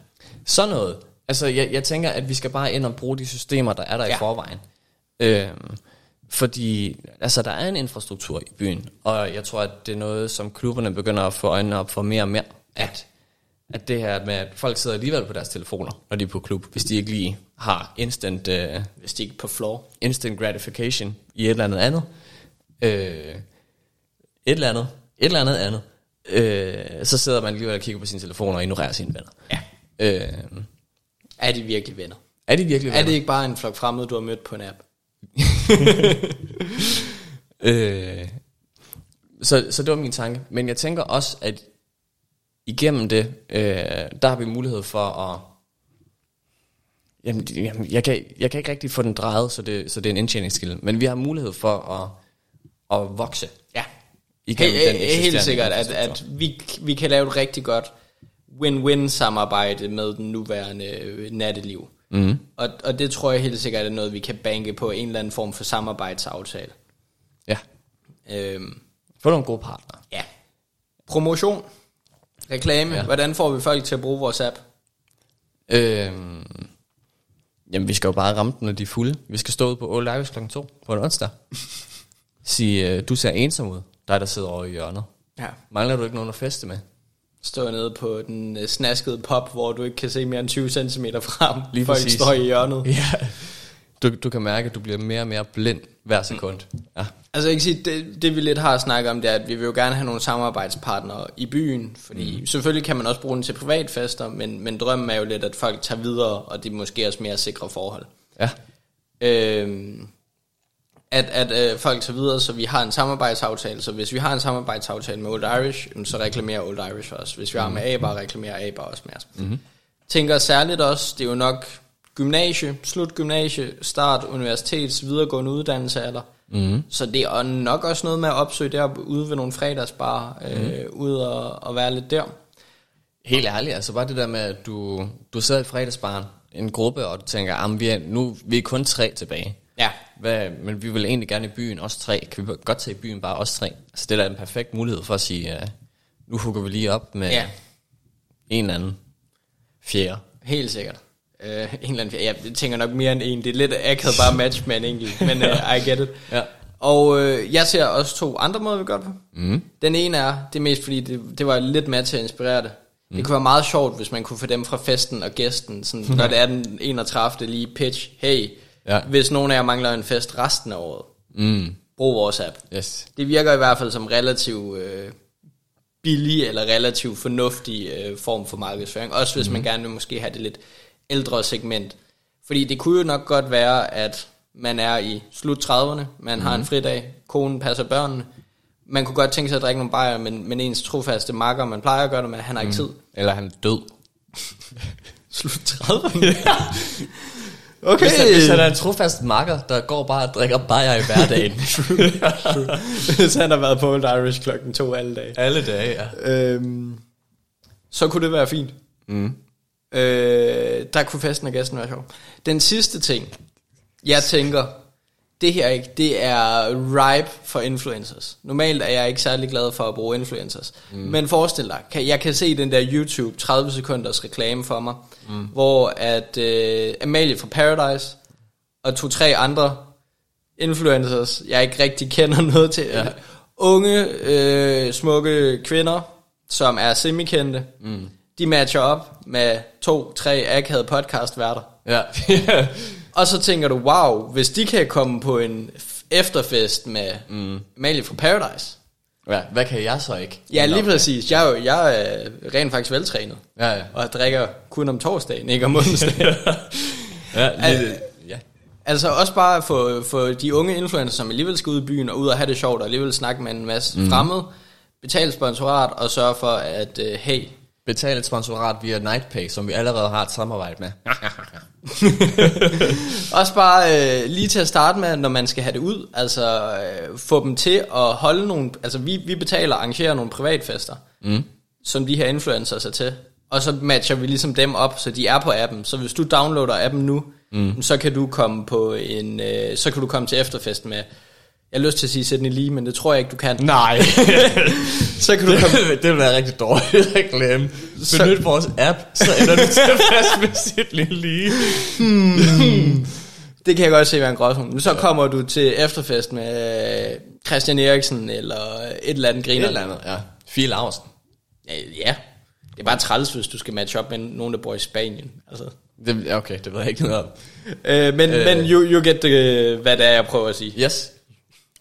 A: Sådan noget. Altså, jeg, jeg tænker, at vi skal bare ind og bruge de systemer, der er der ja. I forvejen. Øhm, fordi, altså, der er en infrastruktur i byen, og jeg tror, at det er noget, som klubberne begynder at få øjnene op for mere og mere, at, at det her med, at folk sidder alligevel på deres telefoner, når de er på klub, hvis de ikke lige har instant, uh,
B: Hvis de ikke er på floor.
A: instant gratification i et eller andet andet. Øh, et eller andet. Et eller andet andet. Øh, så sidder man alligevel og kigger på sine telefoner og ignorerer sine venner.
B: Ja.
A: Øh,
B: Er de virkelig venner?
A: er de virkelig
B: Er
A: venner?
B: det ikke bare en flok fremmede, du har mødt på en app? [LAUGHS] [LAUGHS]
A: Øh, så, så det var min tanke. Men jeg tænker også, at igennem det, øh, der har vi mulighed for at... Jamen, jamen jeg, kan, jeg kan ikke rigtig få den drejet, så det, så det er en indtjeningsskilde. Men vi har mulighed for at, at vokse.
B: Ja.
A: Igennem
B: Helt,
A: den
B: helt sikkert, at, at vi, vi kan lave et rigtig godt win-win samarbejde med den nuværende øh, natteliv. Mm. Og, og det tror jeg helt sikkert er noget, vi kan banke på en eller anden form for samarbejdsaftale.
A: Ja.
B: Øhm,
A: Få nogle gode partnere.
B: ja. Promotion. Reklame. Ja. Hvordan får vi folk til at bruge vores app?
A: Øhm, jamen, vi skal jo bare ramme den, når de er fulde. Vi skal stå ud på Old Irish kl. 2 på en onsdag. Sige, øh, du ser ensom ud. Dig, der sidder over i hjørnet.
B: Ja.
A: Mangler du ikke nogen at feste med?
B: Stå nede på den øh, snaskede pop, hvor du ikke kan se mere end 20 cm frem.
A: Lige
B: Folk
A: præcis.
B: står i hjørnet.
A: Ja. Du, du kan mærke, at du bliver mere og mere blind hver sekund. Ja.
B: Altså jeg kan sige, det, det vi lidt har snakket om, det er, at vi vil jo gerne have nogle samarbejdspartnere i byen, fordi mm. selvfølgelig kan man også bruge den til privatfester, men, men drømmen er jo lidt, at folk tager videre, og det er måske også mere sikre forhold.
A: Ja.
B: Øhm, at at øh, folk tager videre, så vi har en samarbejdsaftale, så hvis vi har en samarbejdsaftale med Old Irish, så reklamerer Old Irish også. Hvis vi har med ABAR, reklamerer ABAR også med os. Mm-hmm. Tænker særligt også, det er jo nok gymnasie, slut gymnasie, start universitets, videregående uddannelse alder. Mm. Så det er nok også noget med at opsøge der ude ved nogle fredagsbar, øh, ude og, og være lidt der.
A: Helt ærligt, altså bare det der med, at du, du sidder i fredagsbaren, en gruppe, og du tænker, at vi er, nu vi er kun tre tilbage.
B: Ja,
A: Hvad, men vi vil egentlig gerne i byen, også tre. Kan vi godt tage i byen, bare os tre? Altså det er da en perfekt mulighed for at sige, uh, nu hugger vi lige op med
B: Ja.
A: en eller anden fjerde.
B: Helt sikkert. Uh, en eller anden, jeg tænker nok mere end en. Det er lidt akavet bare match med en enkelt, [LAUGHS] men uh, I get it.
A: Ja.
B: Og uh, jeg ser også to andre måder, vi gør det på. Mm. Den ene er, det er mest fordi, det, det var lidt med til at inspirere det. Mm. Det kunne være meget sjovt, hvis man kunne få dem fra festen og gæsten, sådan, når [LAUGHS] det er den 31. lige pitch, hey,
A: Ja.
B: hvis nogen af jer mangler en fest resten af året,
A: Mm.
B: brug vores app.
A: Yes.
B: Det virker i hvert fald som relativt øh, billig eller relativt fornuftig øh, form for markedsføring. Også hvis mm. man gerne vil måske have det lidt ældre segment. Fordi det kunne jo nok godt være, at man er i slut 30'erne, man mm. har en fridag, konen passer børnene. Man kunne godt tænke sig at drikke nogle bajer, men, men ens trofaste makker, man plejer at gøre det, men han har ikke tid.
A: Eller han er død. [LAUGHS]
B: Slut 30'erne? [LAUGHS] okay.
A: Hvis, han, hvis han er en trofast makker, der går bare og drikker bajer i hverdagen. [LAUGHS]
B: hvis han har været på Old Irish klokken to alle dage.
A: Alle dage, ja.
B: Øhm, så kunne det være fint.
A: Mm.
B: Øh, der kunne festen og gæsten være sjov. Den sidste ting, jeg tænker, det her ikke, det er ripe for influencers. Normalt er jeg ikke særlig glad for at bruge influencers. Mm. Men forestil dig, kan, jeg kan se den der YouTube 30 sekunders reklame for mig, mm. hvor at øh, Amalie fra Paradise og to-tre andre influencers, jeg ikke rigtig kender [LAUGHS] noget til, ja. unge, øh, smukke kvinder, som er semikendte, mm. de matcher op med to-tre akavede podcastværter.
A: Ja. [LAUGHS]
B: Og så tænker du, wow, hvis de kan komme på en efterfest med mm. Amalie fra Paradise.
A: ja. Hvad kan jeg så ikke?
B: Ja, lige præcis. Jeg er, jo, jeg er rent faktisk veltrænet.
A: Ja, ja.
B: Og jeg drikker kun om torsdagen, ikke om onsdagen. [LAUGHS]
A: Ja, lige, [LAUGHS] ja.
B: altså også bare for, for de unge influencer, som alligevel skal ud i byen og ud og have det sjovt, og alligevel snakke med en masse mm. fremmede, betale sponsorat og sørge for, at uh, hey,
A: Betal et sponsorat via Nightpay, som vi allerede har et samarbejde med. [LAUGHS]
B: Også bare øh, lige til at starte med, når man skal have det ud, altså øh, få dem til at holde nogle, altså vi, vi betaler og arrangerer nogle privatfester, mm. som de her influencers er til, og så matcher vi ligesom dem op, så de er på appen, så hvis du downloader appen nu, mm. så kan du komme på en, øh, så kan du komme til efterfest med, Jeg har lyst til at sige Sydney Lee, men det tror jeg ikke, du kan.
A: Nej. [LAUGHS]
B: Så kan du komme...
A: det, [LAUGHS] det vil være rigtig dårligt reklame. Benyt vores app, så ender du tilfreds med sit lille lige.
B: Det kan jeg godt se være en gråzone. Men så kommer du til efterfest med øh, Christian Eriksen, eller et eller andet
A: Et
B: griner.
A: eller andet, ja. Fie Larsen.
B: Ja, ja. Det er bare træls, hvis du skal matche op med nogen, der bor i Spanien. Altså.
A: Det, ja, okay, det ved jeg ikke noget om.
B: Øh, men, øh. men you, you get the, hvad det er, jeg prøver at sige.
A: Yes.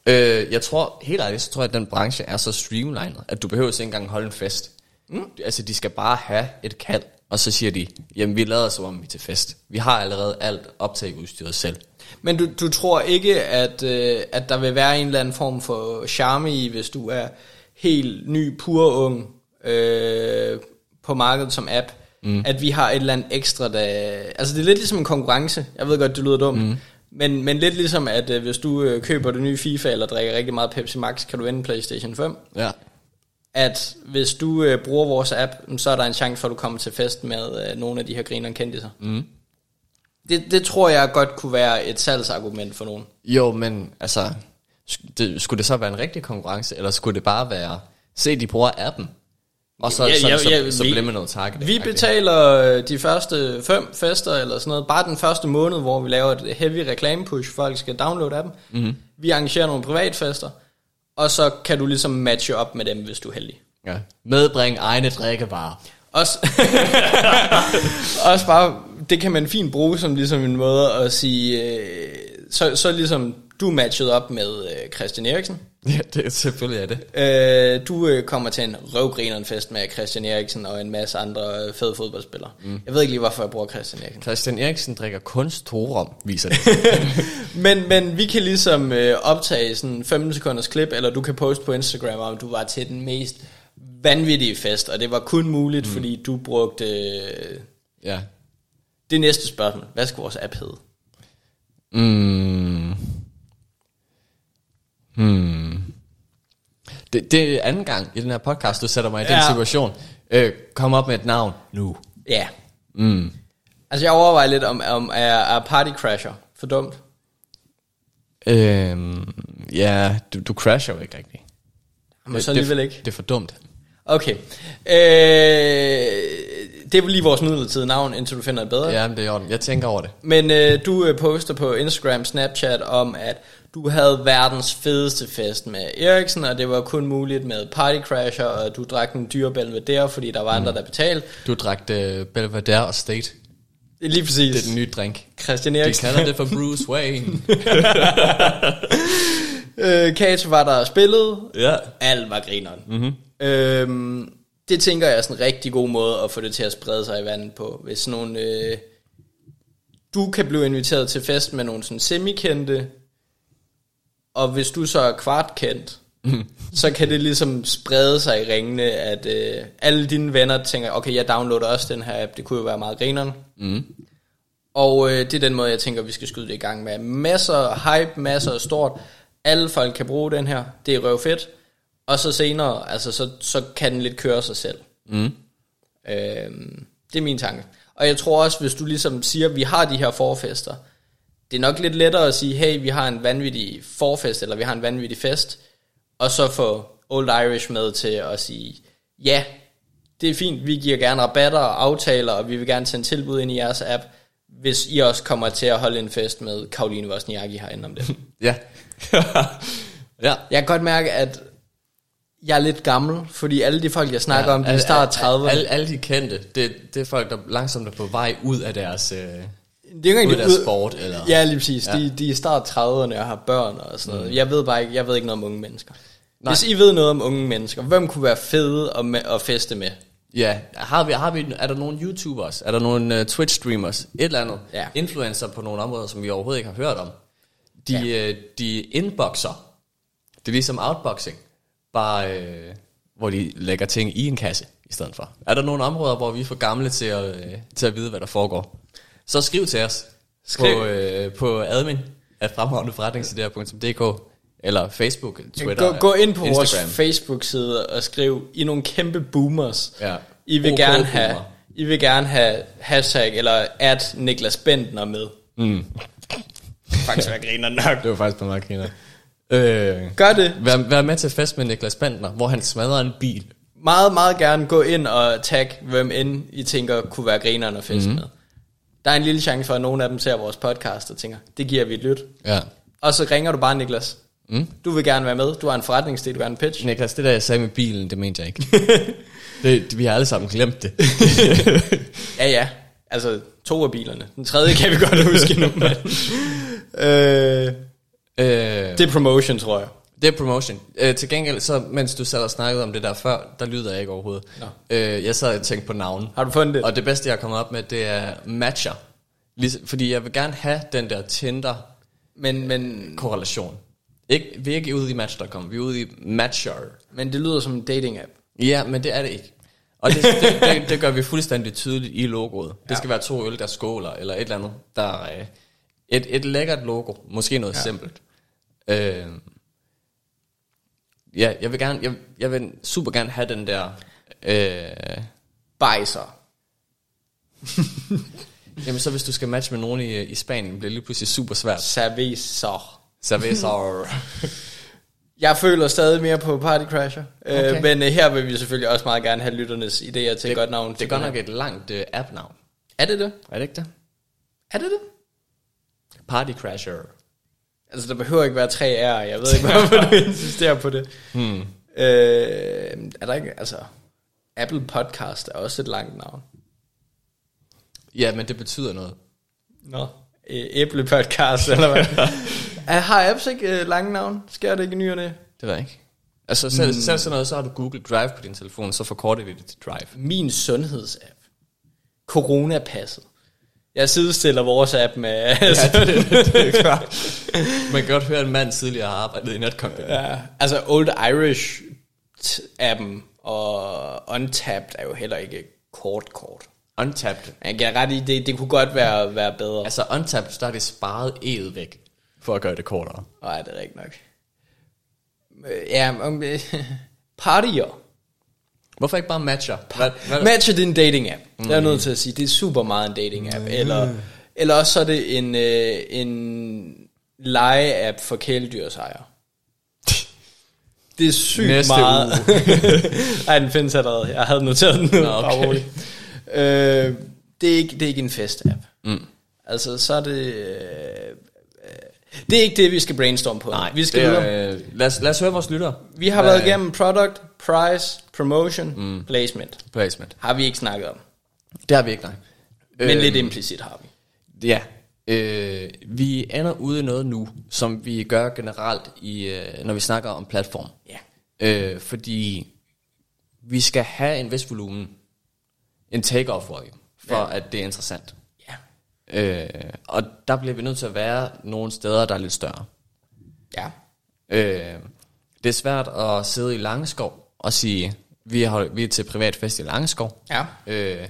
A: Øh, jeg tror, helt ærligt, så tror jeg, at den branche er så streamlined, at du behøver ikke engang holde en fest. Mm. Altså, de skal bare have et kald, og så siger de, jamen, vi lader som om vi er til fest. Vi har allerede alt optageudstyret selv.
B: Men du, du tror ikke, at, øh, at der vil være en eller anden form for charme i, hvis du er helt ny, pur ung øh, på markedet som app, mm. at vi har et eller andet ekstra, der... Altså det er lidt ligesom en konkurrence. Jeg ved godt, det lyder dumt. Mm. Men, men lidt ligesom, at øh, hvis du øh, køber det nye FIFA, eller drikker rigtig meget Pepsi Max, kan du vinde PlayStation 5.
A: Ja.
B: At hvis du øh, bruger vores app, så er der en chance for, at du kommer til fest med øh, nogle af de her grinerne kendte sig. Mm. Det, det tror jeg godt kunne være et salgsargument for nogen.
A: Jo, men altså, det, skulle det så være en rigtig konkurrence, eller skulle det bare være, se, de bruger appen, og så,
B: Ja,
A: ja, så,
B: ja,
A: så,
B: ja,
A: så, så
B: vi-
A: bliver man noget targeting.
B: Vi betaler øh, de første fem fester eller sådan noget, bare den første måned, hvor vi laver et heavy reklame push, folk skal downloade appen. Mm-hmm. Vi arrangerer nogle privatfester, og så kan du ligesom matche op med dem, hvis du er heldig.
A: Ja. Medbring egne drikkevarer.
B: Også, [LAUGHS] også bare, det kan man fint bruge som ligesom en måde at sige, øh, så, så ligesom du matchet op med øh, Christian Eriksen. [LAUGHS]
A: Ja, det er selvfølgelig er det.
B: Øh, du øh, kommer til en røvgrineren fest med Christian Eriksen og en masse andre øh, fede fodboldspillere. Mm. Jeg ved ikke lige, hvorfor jeg bruger Christian Eriksen.
A: Christian Eriksen drikker kun Torum, viser det. [LAUGHS]
B: Men, men vi kan ligesom øh, optage sådan 15 sekunders klip, eller du kan poste på Instagram, om du var til den mest vanvittige fest, og det var kun muligt, mm. fordi du brugte øh,
A: ja.
B: det næste spørgsmål. Hvad skal vores app hedde?
A: Mm. Hmm. Det, det er anden gang i den her podcast, du sætter mig i ja. den situation. Øh, kom op med et navn nu.
B: Ja.
A: Mm.
B: Altså jeg overvejer lidt, om, om er, er Party Crasher for dumt?
A: Øhm, ja, du, du crasher jo ikke rigtigt.
B: Men så alligevel ikke.
A: Det er for dumt.
B: Okay. Øh, det er lige vores midlertidige navn, indtil du finder et bedre.
A: Ja, det er i orden. Jeg tænker over det.
B: Men øh, du øh, poster på Instagram, Snapchat om, at du havde verdens fedeste fest med Eriksen, og det var kun muligt med Party Crasher, og du drak en dyre Belvedere, fordi der var andre, der betalte.
A: Du drak uh, Belvedere og State.
B: Det lige præcis.
A: Det er den nye drink.
B: Christian
A: De
B: Eriksen.
A: kalder det for [LAUGHS] Bruce Wayne. [LAUGHS]
B: øh, Kato var der og spillede.
A: ja.
B: Alt var grineren. Mm-hmm. Øhm, det tænker jeg er sådan en rigtig god måde at få det til at sprede sig i vandet på. Hvis sådan nogle... Øh, du kan blive inviteret til fest med nogle sådan semikendte, og hvis du så er kvartkendt, mm. så kan det ligesom sprede sig i ringene, at øh, alle dine venner tænker, okay, jeg downloader også den her app, det kunne jo være meget grineren.
A: Mm.
B: Og øh, det er den måde, jeg tænker, vi skal skyde det i gang med. Masser af hype, masser af stort. Alle folk kan bruge den her. Det er røvfedt. Og så senere, altså, så, så kan den lidt køre sig selv.
A: Mm.
B: Øhm, det er min tanke. Og jeg tror også, hvis du ligesom siger, vi har de her forfester, det er nok lidt lettere at sige, hey, vi har en vanvittig forfest, eller vi har en vanvittig fest, og så få Old Irish med til at sige, ja, det er fint, vi giver gerne rabatter og aftaler, og vi vil gerne sende tilbud ind i jeres app, hvis I også kommer til at holde en fest med Karoline Wozniacki herinde om det. [LAUGHS]
A: Ja. ja.
B: Jeg kan godt mærke, at jeg er lidt gammel, fordi alle de folk, jeg snakker ja, om, de er start 30'erne.
A: Alle, alle de kendte, det, det er folk, der langsomt er på vej ud af deres, øh,
B: det er jo ikke
A: ud af sport. Eller,
B: Ja, lige præcis.
A: Ja.
B: De, de er i start 30'erne og har børn og sådan noget. Mm. Jeg ved bare ikke, jeg ved ikke noget om unge mennesker.
A: Nej.
B: Hvis I ved noget om unge mennesker, hvem kunne være fede at, med, at feste med?
A: Ja, har vi, har vi, er der nogle YouTubers, er der nogle uh, Twitch-streamers, et eller andet,
B: Ja.
A: influencer på nogle områder, som vi overhovedet ikke har hørt om. De, ja. uh, de inboxer, det er ligesom outboxing, bare uh, hvor de lægger ting i en kasse i stedet for. Er der nogle områder, hvor vi er for gamle til at, uh, til at vide, hvad der foregår? Så skriv til os
B: Skriv.
A: på, uh, på admin af fremragende eller Facebook, Twitter,
B: Gå, gå ind på
A: Instagram.
B: vores Facebook-side og skriv, I er nogle kæmpe boomers.
A: Ja.
B: I vil
A: OK
B: gerne
A: boomer.
B: have, I vil gerne have hashtag eller at Niklas Bentner med.
A: Mm.
B: Faktisk være griner nok. [LAUGHS]
A: Det var faktisk på meget griner. Øh,
B: Gør det.
A: vær, vær med til fest med Niklas Bandner, hvor han smadrer en bil.
B: Meget, meget gerne gå ind og tag, hvem end I tænker kunne være grineren at feste mm. med. Der er en lille chance for, at nogle af dem ser vores podcast og tænker, det giver vi et lyt.
A: Ja.
B: Og så ringer du bare Niklas. Mm. Du vil gerne være med. Du har en forretningsdel, du har en pitch.
A: Niklas, det der jeg sagde med bilen, det mente jeg ikke. det, [LAUGHS] det, vi har alle sammen glemt det. [LAUGHS]
B: Ja, ja. Altså, to af bilerne. Den tredje kan vi godt huske nu, men... [LAUGHS] øh,
A: øh,
B: det er promotion, tror jeg.
A: Det er promotion. Øh, til gengæld, så mens du sad og snakkede om det der før, der lyder jeg ikke overhovedet.
B: Nå.
A: Øh, jeg sad og tænkte på navn.
B: Har du fundet det?
A: Og det bedste, jeg er kommet op med, det er matcher. Ligesom, fordi jeg vil gerne have den der
B: Men, men,
A: Tinder-korrelation. Ikke, vi er ikke ude i Match.com, vi er ude i Matcher.
B: men det lyder som en dating-app.
A: Ja, men det er det ikke. Og det, det, det, det gør vi fuldstændig tydeligt i logoet. Det
B: Ja.
A: skal være to øl, der skåler, eller et eller andet. Der er et, et lækkert logo. Måske noget ja. simpelt. Øh, ja, jeg vil gerne, jeg, jeg vil super gerne have den der... Øh,
B: Bejser. [LAUGHS]
A: jamen så hvis du skal matche med nogen i, i Spanien, bliver det lige pludselig super svært.
B: Cerveser.
A: Cerveza. [LAUGHS]
B: Jeg føler stadig mere på Party Crasher. Okay.
A: Okay.
B: Øh, men øh, her vil vi selvfølgelig også meget gerne have lytternes idéer til det, et godt navn.
A: det er godt nok et langt øh, app-navn.
B: Er det det?
A: Er det ikke det?
B: Er det det?
A: Party Crasher.
B: Altså, der behøver ikke være tre R'er. Jeg ved ikke, hvorfor du [LAUGHS] insisterer på det. Hmm. Øh, er der ikke, altså... Apple Podcast er også et langt navn.
A: Ja, men det betyder noget.
B: Nå. Æble Podcast, eller hvad? [LAUGHS] Er- har apps ikke uh, lange navn? Sker det ikke i nyerne?
A: Det ved jeg ikke. Altså selv, mm. selv sådan noget, så har du Google Drive på din telefon, så forkorter vi det til Drive.
B: Min sundhedsapp. Coronapasset. Jeg sidestiller vores app med... Altså,
A: Ja, det, det, det er klart. Man kan godt høre, at en mand tidligere har arbejdet i Netcompany. Ja.
B: altså Old Irish t- appen og Untapped er jo heller ikke kort kort.
A: Untapped.
B: Jeg giver ret i, det, det kunne godt være, være bedre. Altså,
A: Altså Untapped, der er det sparet E'et væk, for at gøre det kortere.
B: Nej, det er rigtigt nok. Øh, Ja, om, øh, [LAUGHS] partier.
A: Hvorfor ikke bare matcher? Hvad, hvad,
B: Match er din dating app. Mm. Det er jeg nødt til at sige. Det er super meget en dating app. Mm. Eller, eller også så er det en, øh, en lege app for kæledyrsejere. Det er sygt
A: Næste
B: meget. Nej, [LAUGHS] den findes allerede. Jeg havde noteret den.
A: Nå, okay.
B: Øh, det, er ikke, det er ikke en fest-app. Mm. Altså, så er det... Øh, det er ikke det, vi skal brainstorme på.
A: Nej,
B: vi skal
A: det er, øh, lad, os, lad os høre vores lyttere.
B: Vi har
A: Hvad-
B: været igennem product, price, promotion, mm. placement.
A: Placement.
B: Har vi ikke snakket om.
A: Det har vi ikke, nej.
B: Men
A: Øhm,
B: lidt implicit har vi.
A: Ja. Øh, vi ender ude i noget nu, som vi gør generelt, i, øh, når vi snakker om platform.
B: Ja.
A: Øh, fordi vi skal have en vis volumen. En take-off volume, for
B: Ja.
A: ja. at det er interessant. Øh, og der bliver vi nødt til at være nogle steder, der er lidt større.
B: Ja.
A: Øh, det er svært at sidde i Langeskov og sige, vi er, vi er til privat fest i Langeskov.
B: Ja.
A: Øh,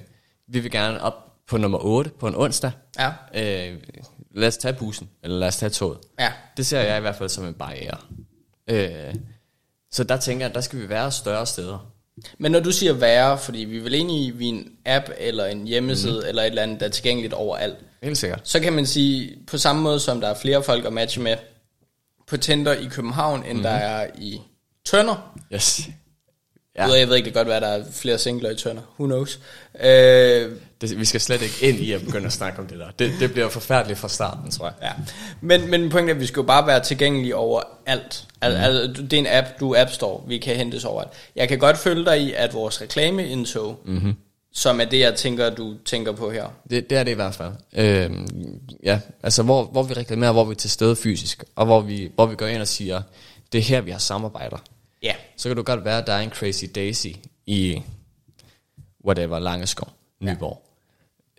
A: vi vil gerne op på nummer 8 på en onsdag.
B: Ja.
A: Øh, lad os tage bussen, eller lad os tage toget.
B: Ja.
A: Det ser jeg i hvert fald som en barriere. Øh, så der tænker jeg, at der skal vi være større steder.
B: Men når du siger være, fordi vi er vel enige i, en app eller en hjemmeside mm. eller et eller andet, der er tilgængeligt overalt.
A: Helt sikkert.
B: Så kan man sige, på samme måde som der er flere folk at matche med på Tinder i København, end mm. der er i Tønder.
A: Yes.
B: Ja. Jeg ved ikke, det kan godt være, at der er flere singler i Tønder. Who knows? Øh,
A: Det, vi skal slet ikke ind i at begynde at snakke om det der. Det, det bliver forfærdeligt fra starten, tror jeg.
B: Ja, men, men pointen er, at vi skal jo bare være tilgængelige over alt. Al, altså, det er en app, du App Store, vi kan hentes over alt. Jeg kan godt følge dig i, at vores reklameindtog, mm-hmm. som er det, jeg tænker, du tænker på her.
A: Det, det er det i hvert fald. Øhm, ja, altså hvor, hvor vi reklamerer, hvor vi er til stede fysisk, og hvor vi, hvor vi går ind og siger, det er her, vi har samarbejder.
B: Ja,
A: Så kan du godt være, at der er en Crazy Daisy i whatever, Langeskov, Nyborg. Ja.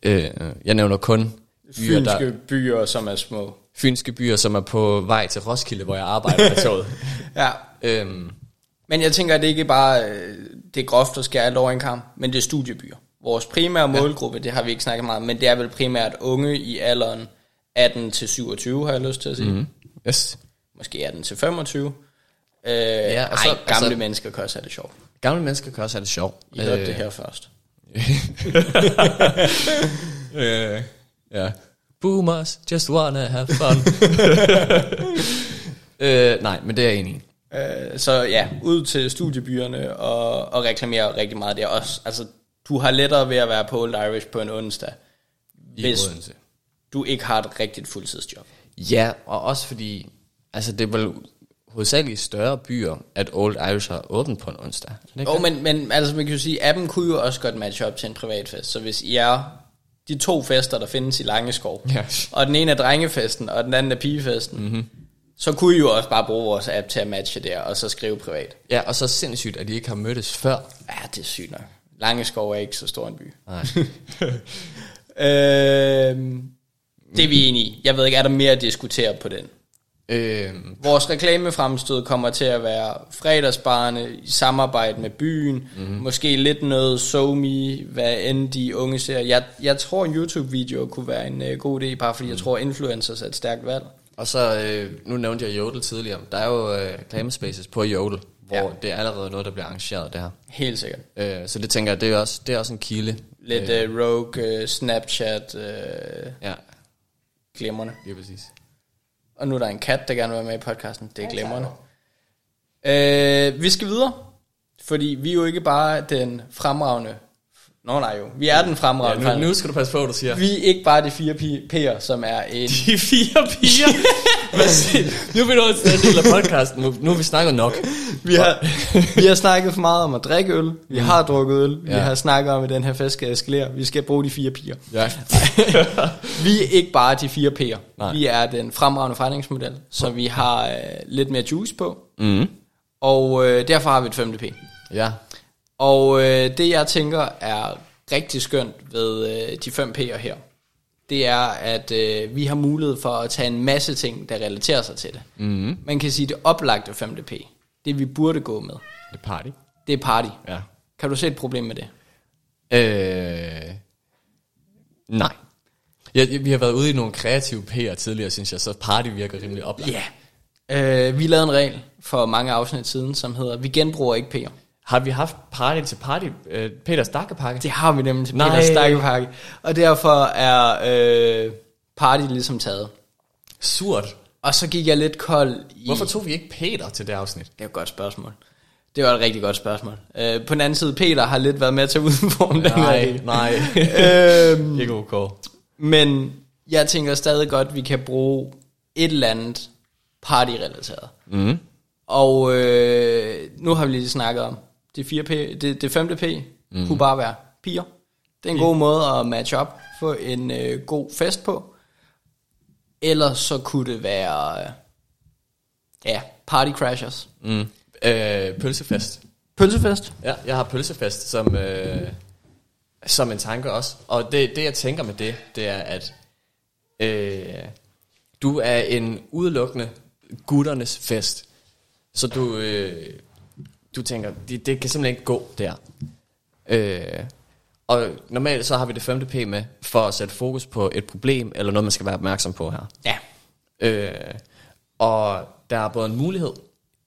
A: Øh, jeg nævner kun byer, der,
B: fynske byer, som er små.
A: fynske byer, som er på vej til Roskilde, hvor jeg arbejder med toget. [LAUGHS]
B: Ja,
A: øhm,
B: men jeg tænker, at det ikke bare øh, det er groft at skære alt over en kamp, men det er studiebyer. Vores primære målgruppe, det har vi ikke snakket meget om, men det er vel primært unge i alderen 18 til 27, har jeg lyst til at sige. Mm.
A: yes.
B: Måske 18 til 25. Øh, ja,
A: og så-
B: ej, gamle
A: altså-
B: mennesker kan også have det sjovt.
A: Gamle mennesker kan også have det sjovt.
B: I øh, hørte det her først. [LAUGHS]
A: Øh, ja. Boomers just wanna have fun. [LAUGHS] Øh, nej, men det er jeg enig i.
B: Øh, så ja, ud til studiebyerne og, og reklamere rigtig meget der også. Altså, du har lettere ved at være på Old Irish på en onsdag,
A: I
B: hvis
A: Odense.
B: du ikke har et rigtigt fuldtidsjob.
A: Ja, og også fordi, altså det er vel hovedsageligt større byer, at Old Irish har åbent på en onsdag. Det
B: Jo, men, men altså man kan jo sige, appen kunne jo også godt matche op til en privatfest. Så hvis I er de to fester, der findes i Langeskov,
A: Ja.
B: og den ene er drengefesten, og den anden er pigefesten, mm-hmm. så kunne I jo også bare bruge vores app til at matche der, og så skrive privat.
A: Ja, og så sindssygt, at de ikke har mødtes før.
B: Ja, det er sygt nok. Langeskov er ikke så stor en by.
A: Nej. [LAUGHS]
B: Øhm, det er vi enige i. Jeg ved ikke, er der mere at diskutere på den?
A: Øhm,
B: Vores reklamefremstød kommer til at være fredagsbarne i samarbejde med byen. Mm-hmm. Måske lidt noget SoMe, hvad end de unge ser. Jeg, jeg tror, en YouTube-video kunne være en uh, god idé, bare fordi mm. jeg tror, influencers er et stærkt valg.
A: og så, øh, nu nævnte jeg Jodel tidligere. Der er jo øh, reklamespaces på Jodel, hvor
B: Ja.
A: det er allerede noget, der bliver arrangeret, det her.
B: Helt sikkert.
A: Øh, så det tænker jeg, det er også, det er også en kilde.
B: Lidt
A: Øh,
B: uh, rogue, uh, Snapchat, uh,
A: ja,
B: glimrende.
A: lige præcis.
B: Og nu er der en kat, der gerne vil være med i podcasten. Det er glimrende. Øh, vi skal videre, fordi vi er jo ikke bare den fremragende... Nå nej jo, vi er den fremragende.
A: Ja, nu, nu skal du passe på, hvad du siger.
B: Vi er ikke bare de fire pi- P'er, som er en...
A: De fire piger. [LAUGHS] Nu er vi nået til den del af podcasten. Nu, nu har vi snakket nok.
B: Vi har, vi har snakket for meget om at drikke øl. Vi har drukket øl. Vi
A: Ja.
B: har snakket om, at den her fest skal eskalere. Vi skal bruge de fire piger.
A: Ja. [LAUGHS]
B: Vi er ikke bare de fire P'er.
A: Nej.
B: Vi er den fremragende forretningsmodel, så vi har øh, lidt mere juice på.
A: mm.
B: Og øh, derfor har vi et femte P.
A: Ja.
B: Og øh, det jeg tænker er rigtig skønt ved øh, de fem P'er her, det er, at øh, vi har mulighed for at tage en masse ting, der relaterer sig til det.
A: Mm.
B: Man kan sige, det oplagte femte P, det vi burde gå med,
A: Det er party.
B: det er party.
A: Ja.
B: Kan du se et problem med det?
A: Øh, nej. Ja, vi har været ude i nogle kreative P'er tidligere, synes jeg, så party virker rimelig oplagt.
B: Ja. Øh, vi lavede en regel for mange afsnit siden, som hedder, vi genbruger ikke P'er.
A: Har vi haft party til party? Øh, Peters Dakkepakke?
B: Det har vi nemlig til
A: Nej.
B: Peters. Og derfor er øh, party ligesom taget.
A: Surt.
B: Og så gik jeg lidt kold i...
A: Hvorfor tog vi ikke Peter til det afsnit?
B: Det er et godt spørgsmål. Det var et rigtig godt spørgsmål. Øh, på den anden side, Peter har lidt været med til at udforme den
A: Nej, nej. [LAUGHS]
B: øhm,
A: ikke ok.
B: men jeg tænker stadig godt, at vi kan bruge et eller andet partyrelateret.
A: Mm.
B: Og øh, nu har vi lige snakket om, det, 4P, det, det 5. P mm. kunne bare være piger. Det er en god måde at matche op, få en øh, god fest på. Ellers så kunne det være, øh, ja, party crashers.
A: Mm. Øh, pølsefest.
B: Pølsefest.
A: Ja, jeg har pølsefest som, øh, som en tanke også. Og det, det jeg tænker med det, det er, at øh, du er en udelukkende gutternes fest. Så du, øh, du tænker, det, det kan simpelthen ikke gå der. Øh, og normalt så har vi det femte P med, for at sætte fokus på et problem, eller noget, man skal være opmærksom på her.
B: Ja.
A: Øh, og der er både en mulighed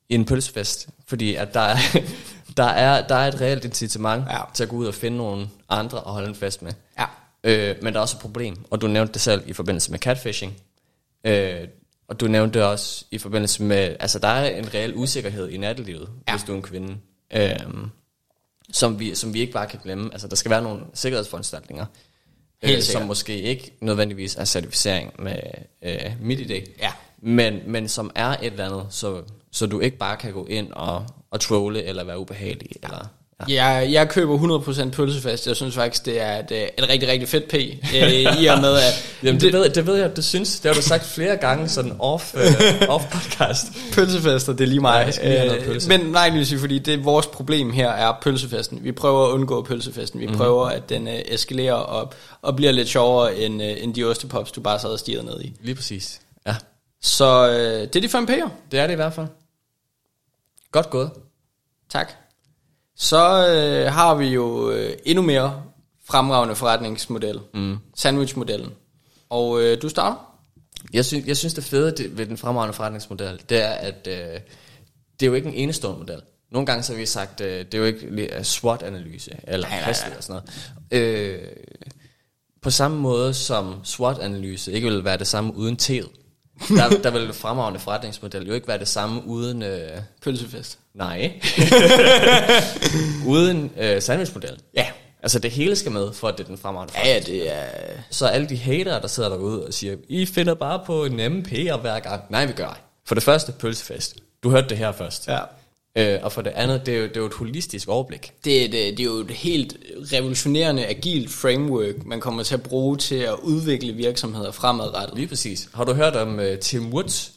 A: i en pølsefest, fordi at der er, [LAUGHS] der er, der er et reelt incitament
B: Ja.
A: til at gå ud og finde nogle andre og holde en fest med.
B: Ja.
A: Øh, men der er også et problem, og du nævnte det selv i forbindelse med catfishing. Øh, og du nævnte også i forbindelse med, altså der er en reel usikkerhed i nattelivet,
B: Ja.
A: hvis du er en kvinde. Øh, som, vi, som vi ikke bare kan glemme. Altså der skal være nogle sikkerhedsforanstaltninger.
B: Helt
A: øh,
B: sikkert.
A: som måske ikke nødvendigvis er certificering med øh, MitID,
B: Ja.
A: men, men som er et eller andet, så, så du ikke bare kan gå ind og, og trolle eller være ubehagelig. Ja. Eller, ja.
B: Jeg, jeg køber 100% pølsefest. Jeg synes faktisk, det er et, øh, et rigtig, rigtig fedt P. Øh, I og med, at [LAUGHS]
A: Jamen, det, ved, det ved jeg, du synes. Det har du sagt flere gange, sådan off, uh, [LAUGHS] off podcast.
B: pølsefester, det er lige mig.
A: Ja,
B: Øh,
A: pølse.
B: Men nej, Lucy, fordi det vores problem her er pølsefesten. Vi prøver at undgå pølsefesten. Vi mm. prøver, at den øh, eskalerer op og bliver lidt sjovere end, øh, end de ostepops, du bare sad og stirrede ned i.
A: Lige præcis. Ja,
B: Så øh, det er de fem P'er.
A: det er det i hvert fald. Godt gået.
B: Tak. Så øh, har vi jo øh, endnu mere fremragende forretningsmodel. Mm. Sandwichmodellen. Og øh, du starter?
A: Jeg synes, jeg synes det fede det, ved den fremragende forretningsmodel, det er, at øh, det er jo ikke en enestående model. Nogle gange så har vi sagt, øh, det er jo ikke li- SWOT-analyse, eller
B: Nej, nej, nej.
A: og sådan noget. Øh, på samme måde som SWOT-analyse ikke vil være det samme uden teet, der, der vil fremragende forretningsmodel jo ikke være det samme uden... Øh,
B: Pølsefest.
A: nej. [LAUGHS] uden øh, sandwichmodellen.
B: Ja.
A: Altså det hele skal med, for at det er den fremragende
B: Ja, ja, det er...
A: Så alle de hater, der sidder derude og siger, I finder bare på en MP'er hver gang. Nej, vi gør ej. For det første, pølsefest. Du hørte det her først.
B: Ja.
A: Øh, og for det andet, det er, jo, det er jo et holistisk overblik.
B: Det, er- det, det er jo et helt revolutionerende, agilt framework, man kommer til at bruge til at udvikle virksomheder fremadrettet.
A: Lige præcis. Har du hørt om uh, Tim Woods?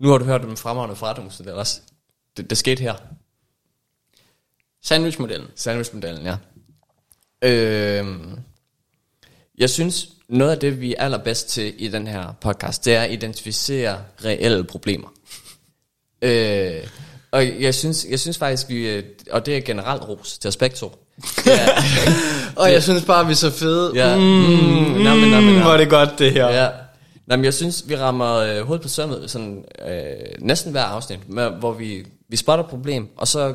A: Nu har du hørt om fremragende forretningsmodel også. Det, det skete her.
B: Sandwichmodellen.
A: Sandwichmodellen, ja. Øh, jeg synes, noget af det, vi er allerbedst til i den her podcast, det er at identificere reelle problemer. øh, og jeg synes, jeg synes faktisk, vi, øh, og det er generelt ros til Aspekto. Ja, [LAUGHS]
B: Og jeg synes bare, vi er så fede.
A: ja,
B: Mm,
A: mm, namme,
B: mm,
A: namme.
B: hvor er det godt, det her.
A: Ja. Nå, men jeg synes, vi rammer øh, hovedet på sømmet sådan, øh, næsten hver afsnit, med, hvor vi, vi spotter et problem, og så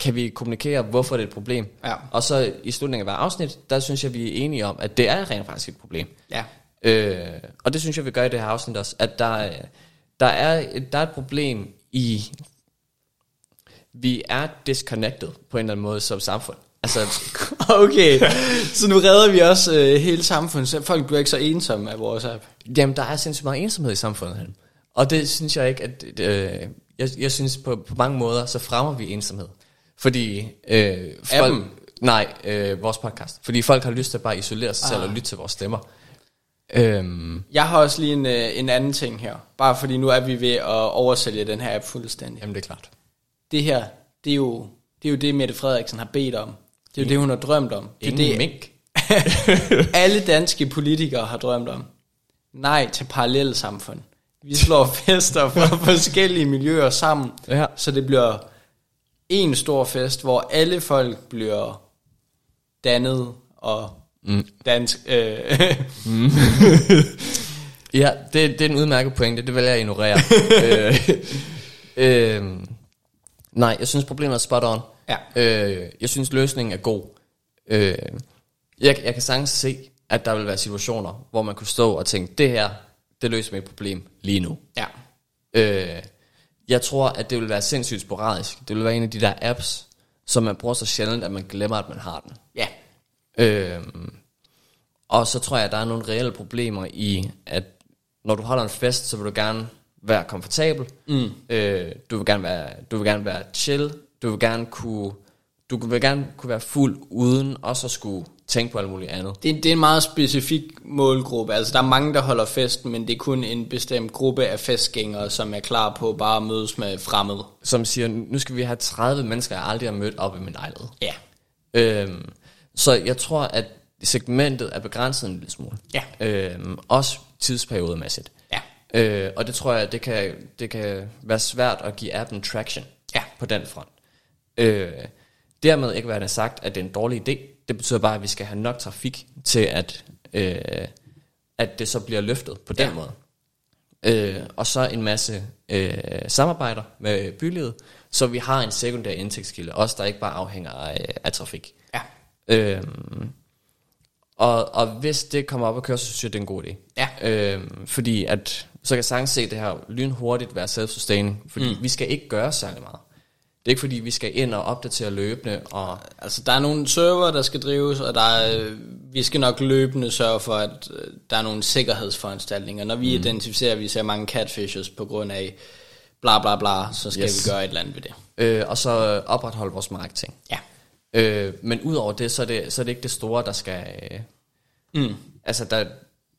A: kan vi kommunikere, hvorfor det er et problem.
B: Ja.
A: Og så i slutningen af hver afsnit, der synes jeg, vi er enige om, at det er rent faktisk et problem.
B: Ja.
A: Øh, og det synes jeg, vi gør i det her afsnit også, at der, er- der, er, der er et problem i, vi er disconnected på en eller anden måde som samfund. Altså, [LAUGHS]
B: Okay, så nu redder vi også øh, hele samfundet, så folk bliver ikke så ensomme af vores app.
A: Jamen, der er sindssygt meget ensomhed i samfundet. Og det synes jeg ikke, at... Øh, jeg, jeg synes på, på mange måder, så fremmer vi ensomhed. Fordi øh, folk...
B: Appen?
A: Nej, øh, vores podcast. Fordi folk har lyst til at bare isolere sig ah. selv og lytte til vores stemmer. Øhm,
B: Jeg har også lige en, øh, en anden ting her, bare fordi nu er vi ved at oversælge den her app fuldstændig.
A: jamen, det er klart.
B: Det her, det er jo det, er jo det Mette Frederiksen har bedt om. Det er jo det, hun har drømt om. Det er
A: Ingen
B: det,
A: mink. [LAUGHS]
B: alle danske politikere har drømt om. Nej til parallelle samfund. Vi slår [LAUGHS] fester fra forskellige miljøer sammen,
A: Ja.
B: så det bliver en stor fest, hvor alle folk bliver dannet og mm. dansk. Øh, [LAUGHS]
A: Ja, det, det er en udmærket pointe. Det vil jeg ignorere. øh, øh, nej, jeg synes problemet er spot on.
B: Ja.
A: Øh, jeg synes løsningen er god. Øh, jeg, jeg kan sagtens se, at der vil være situationer, hvor man kunne stå og tænke, det her, det løser mit problem lige nu.
B: ja.
A: Øh, jeg tror, at det vil være sindssygt sporadisk. Det vil være en af de der apps, som man bruger så sjældent, at man glemmer, at man har den.
B: Ja.
A: Øh, og så tror jeg, at der er nogle reelle problemer i, at når du holder en fest, så vil du gerne være komfortabel. Mm. Øh, du, vil gerne være, du vil gerne være chill. Du vil gerne kunne, du vil gerne kunne være fuld, uden også at skulle tænke på alt muligt andet.
B: Det, er- det er en meget specifik målgruppe. Altså, der er mange, der holder fest, men det er kun en bestemt gruppe af festgængere, som er klar på bare at mødes med fremmede.
A: Som siger, nu skal vi have 30 mennesker, jeg aldrig har mødt op i min lejlighed.
B: Ja.
A: Øhm, så jeg tror, at segmentet er begrænset en lille smule.
B: Ja.
A: Øhm, også tidsperiodemæssigt. Øh, og det tror jeg, det kan, det kan være svært at give appen traction
B: Ja.
A: på den front. Øh, dermed ikke være sagt, at det er en dårlig idé. Det betyder bare, at vi skal have nok trafik til, at, øh, at det så bliver løftet på den
B: Ja.
A: måde. Øh, og så en masse øh, samarbejder med bylivet, så vi har en sekundær indtægtskilde, også der ikke bare afhænger af, af trafik.
B: Ja.
A: Øhm, og, og hvis det kommer op at køre, så synes jeg, det er en god idé.
B: Ja.
A: Øhm, fordi at, så kan sagtens se det her lynhurtigt være self-sustaining, fordi mm. vi skal ikke gøre særlig meget. Det er ikke fordi, vi skal ind og opdatere løbende, og
B: Altså, der er nogle server, der skal drives, og der er, vi skal nok løbende sørge for, at øh, der er nogle sikkerhedsforanstaltninger. Når vi mm. identificerer, at vi ser mange catfishes på grund af bla bla bla, så skal
A: yes.
B: vi gøre et eller andet ved det.
A: øh, og så opretholde vores marketing.
B: Ja.
A: Øh, men udover det, så er det, så er det ikke det store, der skal... Øh,
B: Mm.
A: altså, der, det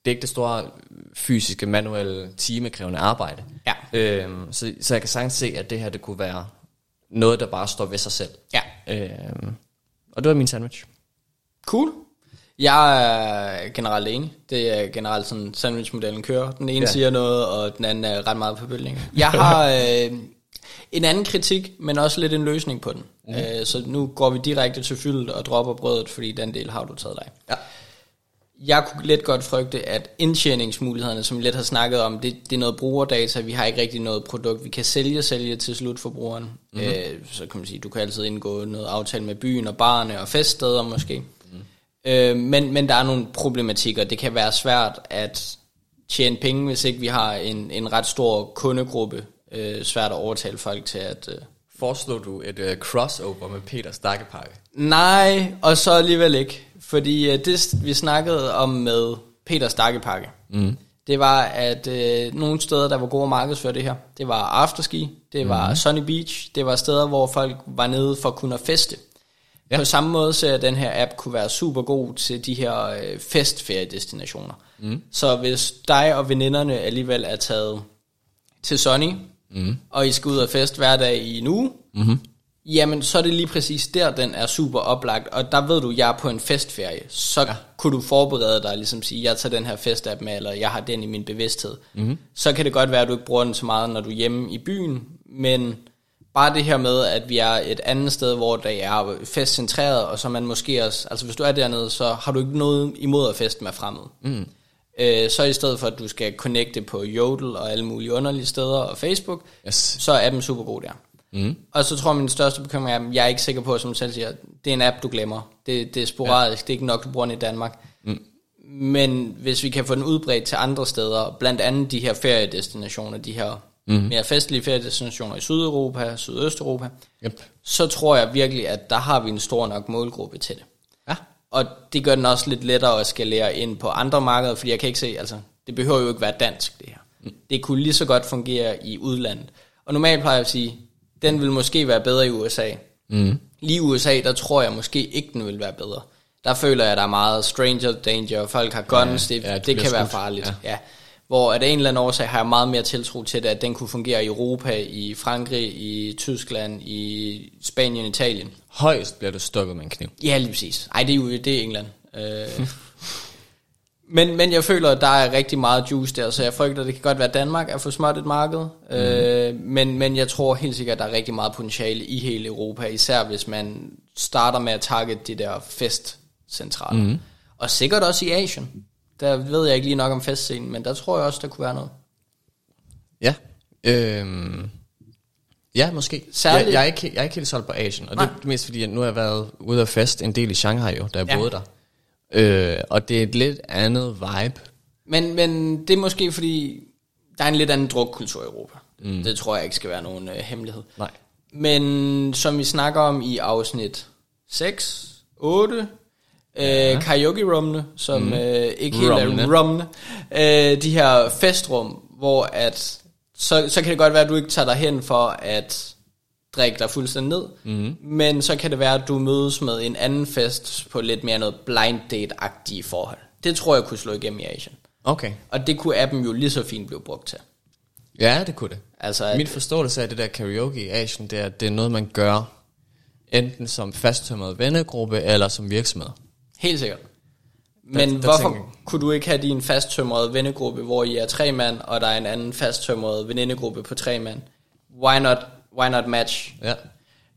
A: er ikke det store fysiske, manuelle, timekrævende arbejde.
B: Ja.
A: Øhm, så, så jeg kan sagtens se, at det her, det kunne være noget, der bare står ved sig selv.
B: Ja.
A: Øhm, og det var min sandwich.
B: Cool. Jeg er generelt enig. Det er generelt sådan, sandwichmodellen kører. Den ene
A: Ja.
B: siger noget, og den anden er ret meget på bølgen. Jeg har [LAUGHS] øh, en anden kritik, men også lidt en løsning på den. Mm. Øh, så nu går vi direkte til fyldet og dropper brødet, fordi den del har du taget dig.
A: Ja.
B: Jeg kunne let godt frygte, at indtjeningsmulighederne, som vi lidt har snakket om, det, det er noget brugerdata. Vi har ikke rigtig noget produkt, vi kan sælge, sælge til slutforbrugeren. Mm-hmm. Øh, så kan man sige, du kan altid indgå noget aftale med byen og barne og feststeder måske. Mm. Øh, men, men der er nogle problematikker. Det kan være svært at tjene penge, hvis ikke vi har en, en ret stor kundegruppe. Øh, svært at overtale folk til at... Øh,
A: Foreslår du et uh, crossover med Peter Stakkepakke?
B: Nej, og så alligevel ikke. Fordi uh, det, vi snakkede om med Peter Stakkepakke, mm. det var, at uh, nogle steder, der var gode at markedsføre det her, det var afterski, det var mm. Sunny Beach, det var steder, hvor folk var nede for at kunne feste. Ja. På samme måde så at den her app kunne være super god til de her øh, festferiedestinationer. Mm. Så hvis dig og veninderne alligevel er taget til Sunny, mm. og I skal ud og fest hver dag i en uge, mm-hmm. Jamen så er det lige præcis der, den er super oplagt. Og der ved du, jeg er på en festferie. Så ja. kunne du forberede dig, ligesom sige, jeg tager den her festapp med, eller jeg har den i min bevidsthed. Mm-hmm. Så kan det godt være, at du ikke bruger den så meget, når du er hjemme i byen, men bare det her med, at vi er et andet sted, hvor der er festcentreret, og så man måske også, altså hvis du er dernede, så har du ikke noget imod at feste med fremmede. Mm. Øh, så i stedet for, at du skal connecte på Jodel og alle mulige underlige steder og Facebook, yes. så er appen super god der. Mm. Og så tror jeg, min største bekymring er, at jeg er ikke sikker på, som selv siger, det er en app, du glemmer. Det, det er sporadisk, ja. det er ikke nok, du bruger den i Danmark. Mm. Men hvis vi kan få den udbredt til andre steder, blandt andet de her feriedestinationer, de her mm. mere festlige feriedestinationer i Sydeuropa, Sydøsteuropa, yep. så tror jeg virkelig, at der har vi en stor nok målgruppe til det. Ja. Og det gør den også lidt lettere at skalere ind på andre markeder, fordi jeg kan ikke se, altså, det behøver jo ikke være dansk, det her. Mm. Det kunne lige så godt fungere i udlandet. Og normalt plejer jeg at sige, den vil måske være bedre i USA. Mm. Lige i USA, der tror jeg måske ikke, den vil være bedre. Der føler jeg, at der er meget stranger danger, og folk har guns, ja, det, ja, det, det kan skudt. være farligt. Ja. ja hvor af en eller anden årsag har jeg meget mere tiltro til det, at den kunne fungere i Europa, i Frankrig, i Tyskland, i Spanien, Italien.
A: Højst bliver du stukket med en kniv.
B: Ja, lige præcis. Ej, det er jo det er England. Øh. [LAUGHS] men, men jeg føler, at der er rigtig meget juice der, så jeg frygter, at det kan godt være, at Danmark er for småt et marked. Mm. Øh, men, men jeg tror helt sikkert, at der er rigtig meget potentiale i hele Europa, især hvis man starter med at target de der festcentraler. Mm. Og sikkert også i Asien. Der ved jeg ikke lige nok om festscenen, men der tror jeg også, der kunne være noget.
A: Ja. Øhm. Ja, måske. Særligt. Jeg, jeg, er ikke, jeg er ikke helt solgt på Asien, og Nej. det er mest fordi, at nu har jeg været ude af fest en del i Shanghai jo, da jeg ja. boede der. Øh, og det er et lidt andet vibe.
B: Men, men det er måske fordi, der er en lidt anden drukkultur i Europa. Mm. Det tror jeg ikke skal være nogen øh, hemmelighed.
A: Nej.
B: Men som vi snakker om i afsnit 6, 8, Ja. Øh, karaoke-rummene, som mm. øh, ikke helt rummene. er rummene. Øh, de her festrum, hvor at, så, så kan det godt være, at du ikke tager dig hen for at drikke dig fuldstændig ned, mm. men så kan det være, at du mødes med en anden fest på lidt mere noget blind date-agtige forhold. Det tror jeg kunne slå igennem i Asien.
A: Okay.
B: Og det kunne appen jo lige så fint blive brugt til.
A: Ja, det kunne det. Altså, at, Min forståelse af det der karaoke i Asien, det er, at det er noget, man gør enten som fasttømret vennegruppe eller som virksomhed.
B: Helt sikkert. Men der, der hvorfor tænker... kunne du ikke have din fasttømrede vennegruppe, hvor I er tre mand, og der er en anden fasttømret venindegruppe på tre mand? Why not, why not match? Ja.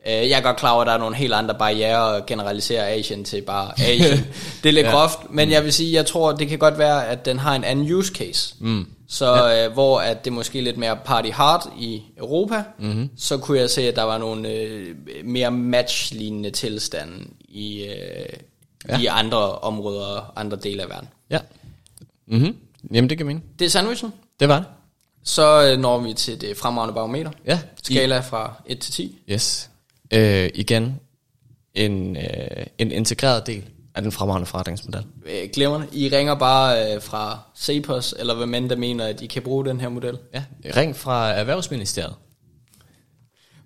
B: Uh, jeg er godt klar over, at der er nogle helt andre barriere at generalisere Asien til bare Asien. [LAUGHS] det er lidt ja. groft, men jeg vil sige, jeg tror, det kan godt være, at den har en anden use case. Mm. Så ja. uh, hvor at det måske lidt mere party hard i Europa, mm-hmm. så kunne jeg se, at der var nogle uh, mere match-lignende tilstande i, uh, ja. i andre områder og andre dele af verden.
A: Ja. Mm-hmm. Jamen, det kan mene.
B: Det er sandwichen.
A: Det var det.
B: Så øh, når vi til det fremragende barometer. Ja. Skala I, fra 1 til 10.
A: Yes. Øh, igen, en, øh, en integreret del af den fremragende forretningsmodel.
B: Øh, glemmer I ringer bare øh, fra Cepos, eller hvad man der mener, at I kan bruge den her model?
A: Ja, ring fra Erhvervsministeriet.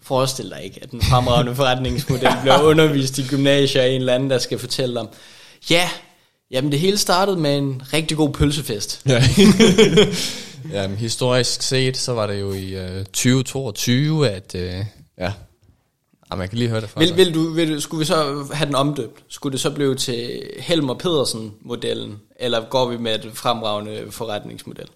B: Forestil dig ikke, at den fremragende forretningsmodel [LAUGHS] bliver undervist i gymnasier af en eller anden, der skal fortælle om, ja, jamen det hele startede med en rigtig god pølsefest. Ja. [LAUGHS]
A: jamen, historisk set, så var det jo i øh, 2022, at uh, ja, Ja, man kan lige høre det fra
B: vil, vil du, vil, Skulle vi så have den omdøbt? Skulle det så blive til Helmer Pedersen-modellen? Eller går vi med et fremragende forretningsmodel?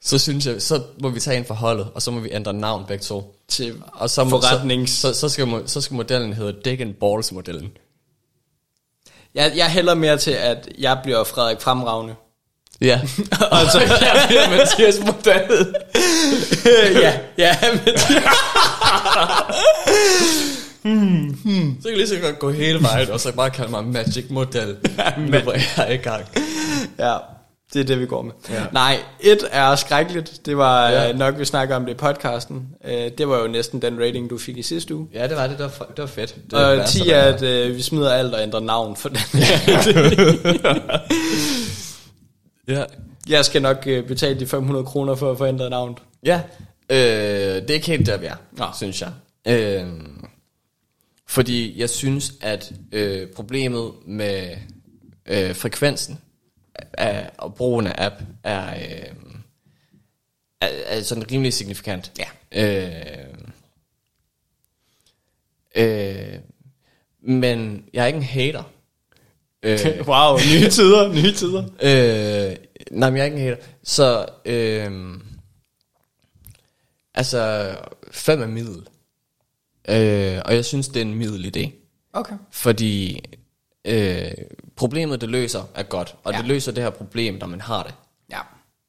A: så synes jeg, så må vi tage ind for holdet, og så må vi ændre navn begge to.
B: Til og så må, forretnings...
A: Så, så, så, skal, så skal modellen hedde Dick and Balls modellen.
B: Jeg, jeg hælder mere til, at jeg bliver Frederik Fremragende.
A: Ja. [LAUGHS] og så bliver Mathias modellen. [LAUGHS]
B: ja, [LAUGHS] ja, Mathias.
A: hmm, hmm. Så kan jeg lige så godt gå hele vejen, og så bare kalde mig Magic Model. Ja, nu var jeg i gang.
B: Ja. Det er det, vi går med.
A: Ja.
B: Nej, et er skrækkeligt. Det var
A: Ja.
B: ja. nok, vi snakker om det i podcasten. Øh, Det var jo næsten den rating, du fik i sidste uge.
A: Ja, det var det. Det var, det var fedt. Det
B: Og
A: var
B: 10
A: sådan,
B: er, at øh, vi smider alt og ændrer navn for den.
A: Ja.
B: Jeg skal nok øh, betale de 500 kroner for at få ændret navnet.
A: Ja, øh, det er ikke helt der, vi er,
B: Nå.
A: synes jeg. Øh, fordi jeg synes, at øh, problemet med øh, frekvensen af, og brugen af app er, øh, er, er sådan rimelig signifikant.
B: Ja.
A: Øh, øh, men jeg er ikke en hater. Øh, [LAUGHS]
B: wow, nye tider, nye tider.
A: Øh, nej, men jeg er ikke en hater. Så, øh, altså, fem er middel. Øh, og jeg synes, det er en middel idé.
B: Okay.
A: Fordi øh, problemet, det løser, er godt. Og
B: Ja.
A: det løser det her problem, når man har det.
B: Ja.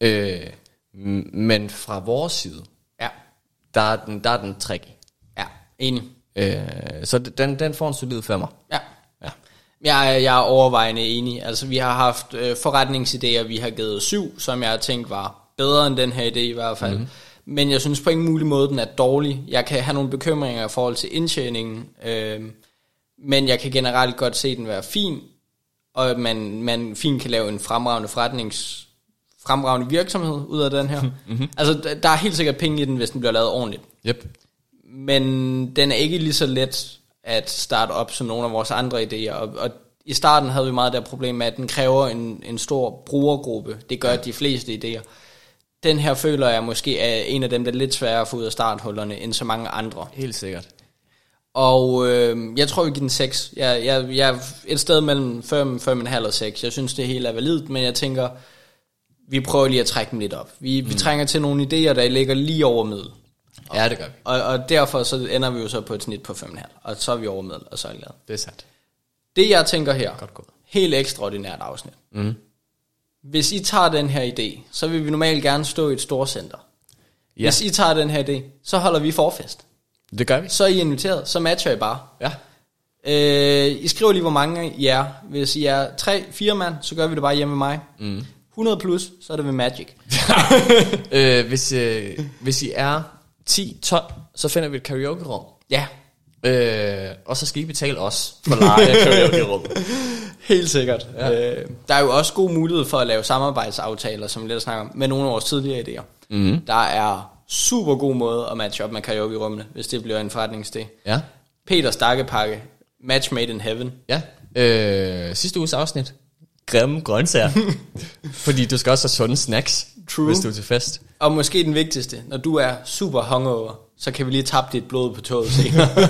A: Øh, men fra vores side,
B: Ja.
A: der er den, der er den tricky.
B: Ja. Enig.
A: Øh, så den, den får en solid femmer.
B: Ja. Jeg, jeg er overvejende enig. Altså, vi har haft øh, forretningsidéer, vi har givet syv, som jeg har tænkt var bedre end den her idé i hvert fald. Mm-hmm. Men jeg synes på ingen mulig måde, den er dårlig. Jeg kan have nogle bekymringer i forhold til indtjeningen, øh, men jeg kan generelt godt se den være fin, og at man, man fint kan lave en fremragende forretnings fremragende virksomhed ud af den her. Mm-hmm. [LAUGHS] Altså, der- der er helt sikkert penge i den, hvis den bliver lavet ordentligt.
A: Yep.
B: Men den er ikke lige så let at starte op som nogle af vores andre idéer. Og, og i starten havde vi meget det problem med, at den kræver en, en stor brugergruppe. Det gør de fleste idéer. Den her føler jeg måske er en af dem, der er lidt sværere at få ud af starthullerne, end så mange andre.
A: Helt sikkert.
B: Og øh, jeg tror, vi giver den 6. Jeg, jeg, jeg er et sted mellem 5, 5,5 og 6. Jeg synes, det hele er validt, men jeg tænker, vi prøver lige at trække dem lidt op. Vi, mm. vi trænger til nogle idéer, der ligger lige over middel.
A: Ja, det gør vi.
B: Og, og derfor så ender vi jo så på et snit på 5,5. Og så er vi over middel, og så er jeg glad.
A: Det er sandt.
B: Det jeg tænker her,
A: Godt gået.
B: helt ekstraordinært afsnit.
A: Mm.
B: Hvis I tager den her idé, så vil vi normalt gerne stå i et stort center.
A: Ja,
B: Hvis I tager den her idé, så holder vi forfest.
A: det gør vi.
B: Så er I inviteret, så matcher I bare.
A: Ja.
B: Øh, I skriver lige, hvor mange I er. Hvis I er 3-4 mand, så gør vi det bare hjemme med mig. Mm. 100 plus, så er det ved Magic. [LAUGHS]
A: øh, hvis, øh, hvis I er 10-12, så finder vi et karaoke-rum.
B: Ja,
A: Øh, og så skal I betale os for [LAUGHS] leje af karaoke-rum. [LAUGHS]
B: helt sikkert. Ja. Øh, der er jo også god mulighed for at lave samarbejdsaftaler, som vi lidt snakker om, med nogle af vores tidligere idéer. Mm. Der er super god måde at matche op med karaoke-rummene, hvis det bliver en forretningsidé.
A: ja.
B: Peter Stakkepakke, Match Made in Heaven.
A: Ja. Øh, sidste uges afsnit. Grimme grøntsager. [LAUGHS] Fordi du skal også have sunde snacks,
B: True.
A: hvis du er til fest.
B: Og måske den vigtigste, når du er super hungover, så kan vi lige tabe dit blod på toget senere. [LAUGHS]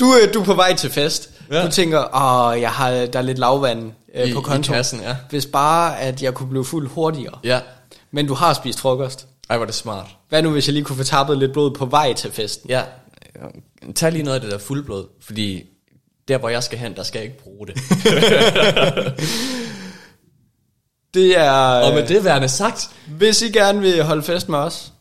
B: du, øh, du er på vej til fest.
A: Ja.
B: Du tænker, åh, jeg har, der er lidt lavvand øh,
A: I-
B: på
A: i
B: kontoen.
A: kassen, ja.
B: Hvis bare, at jeg kunne blive fuld hurtigere.
A: Ja.
B: Men du har spist frokost.
A: Ej, hvor det smart.
B: Hvad nu, hvis jeg lige kunne få tappet lidt blod på vej til festen?
A: Ja. Tag lige noget af det der fuldblod, fordi der, hvor jeg skal hen, der skal jeg ikke bruge det. [LAUGHS]
B: Det er...
A: og med det værende sagt,
B: Hvis I gerne vil holde fest med os,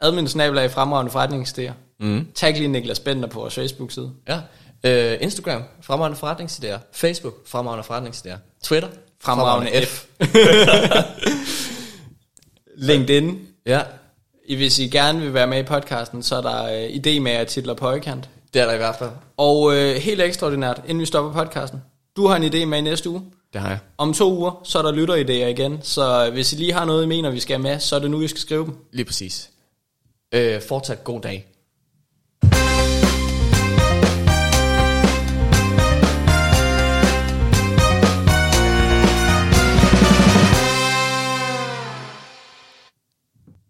B: admin snabler i fremragende forretningsidéer. Mm. Tag lige Niklas Bender på vores Facebook-side.
A: ja. Øh, Instagram, fremragende forretningsidéer. Facebook, fremragende forretningsidéer. Twitter,
B: Fremragende F. [LAUGHS] LinkedIn.
A: Ja,
B: Hvis I gerne vil være med i podcasten, så er der øh, idé med at titler på højkant.
A: det er der i hvert fald.
B: Og øh, helt ekstraordinært, inden vi stopper podcasten. Du har en idé med i næste uge.
A: Det har jeg.
B: Om to uger, så er der lytteridéer igen. Så hvis I lige har noget, I mener, vi skal have med, så er det nu, I skal skrive dem.
A: Lige præcis. Øh, fortsat god dag.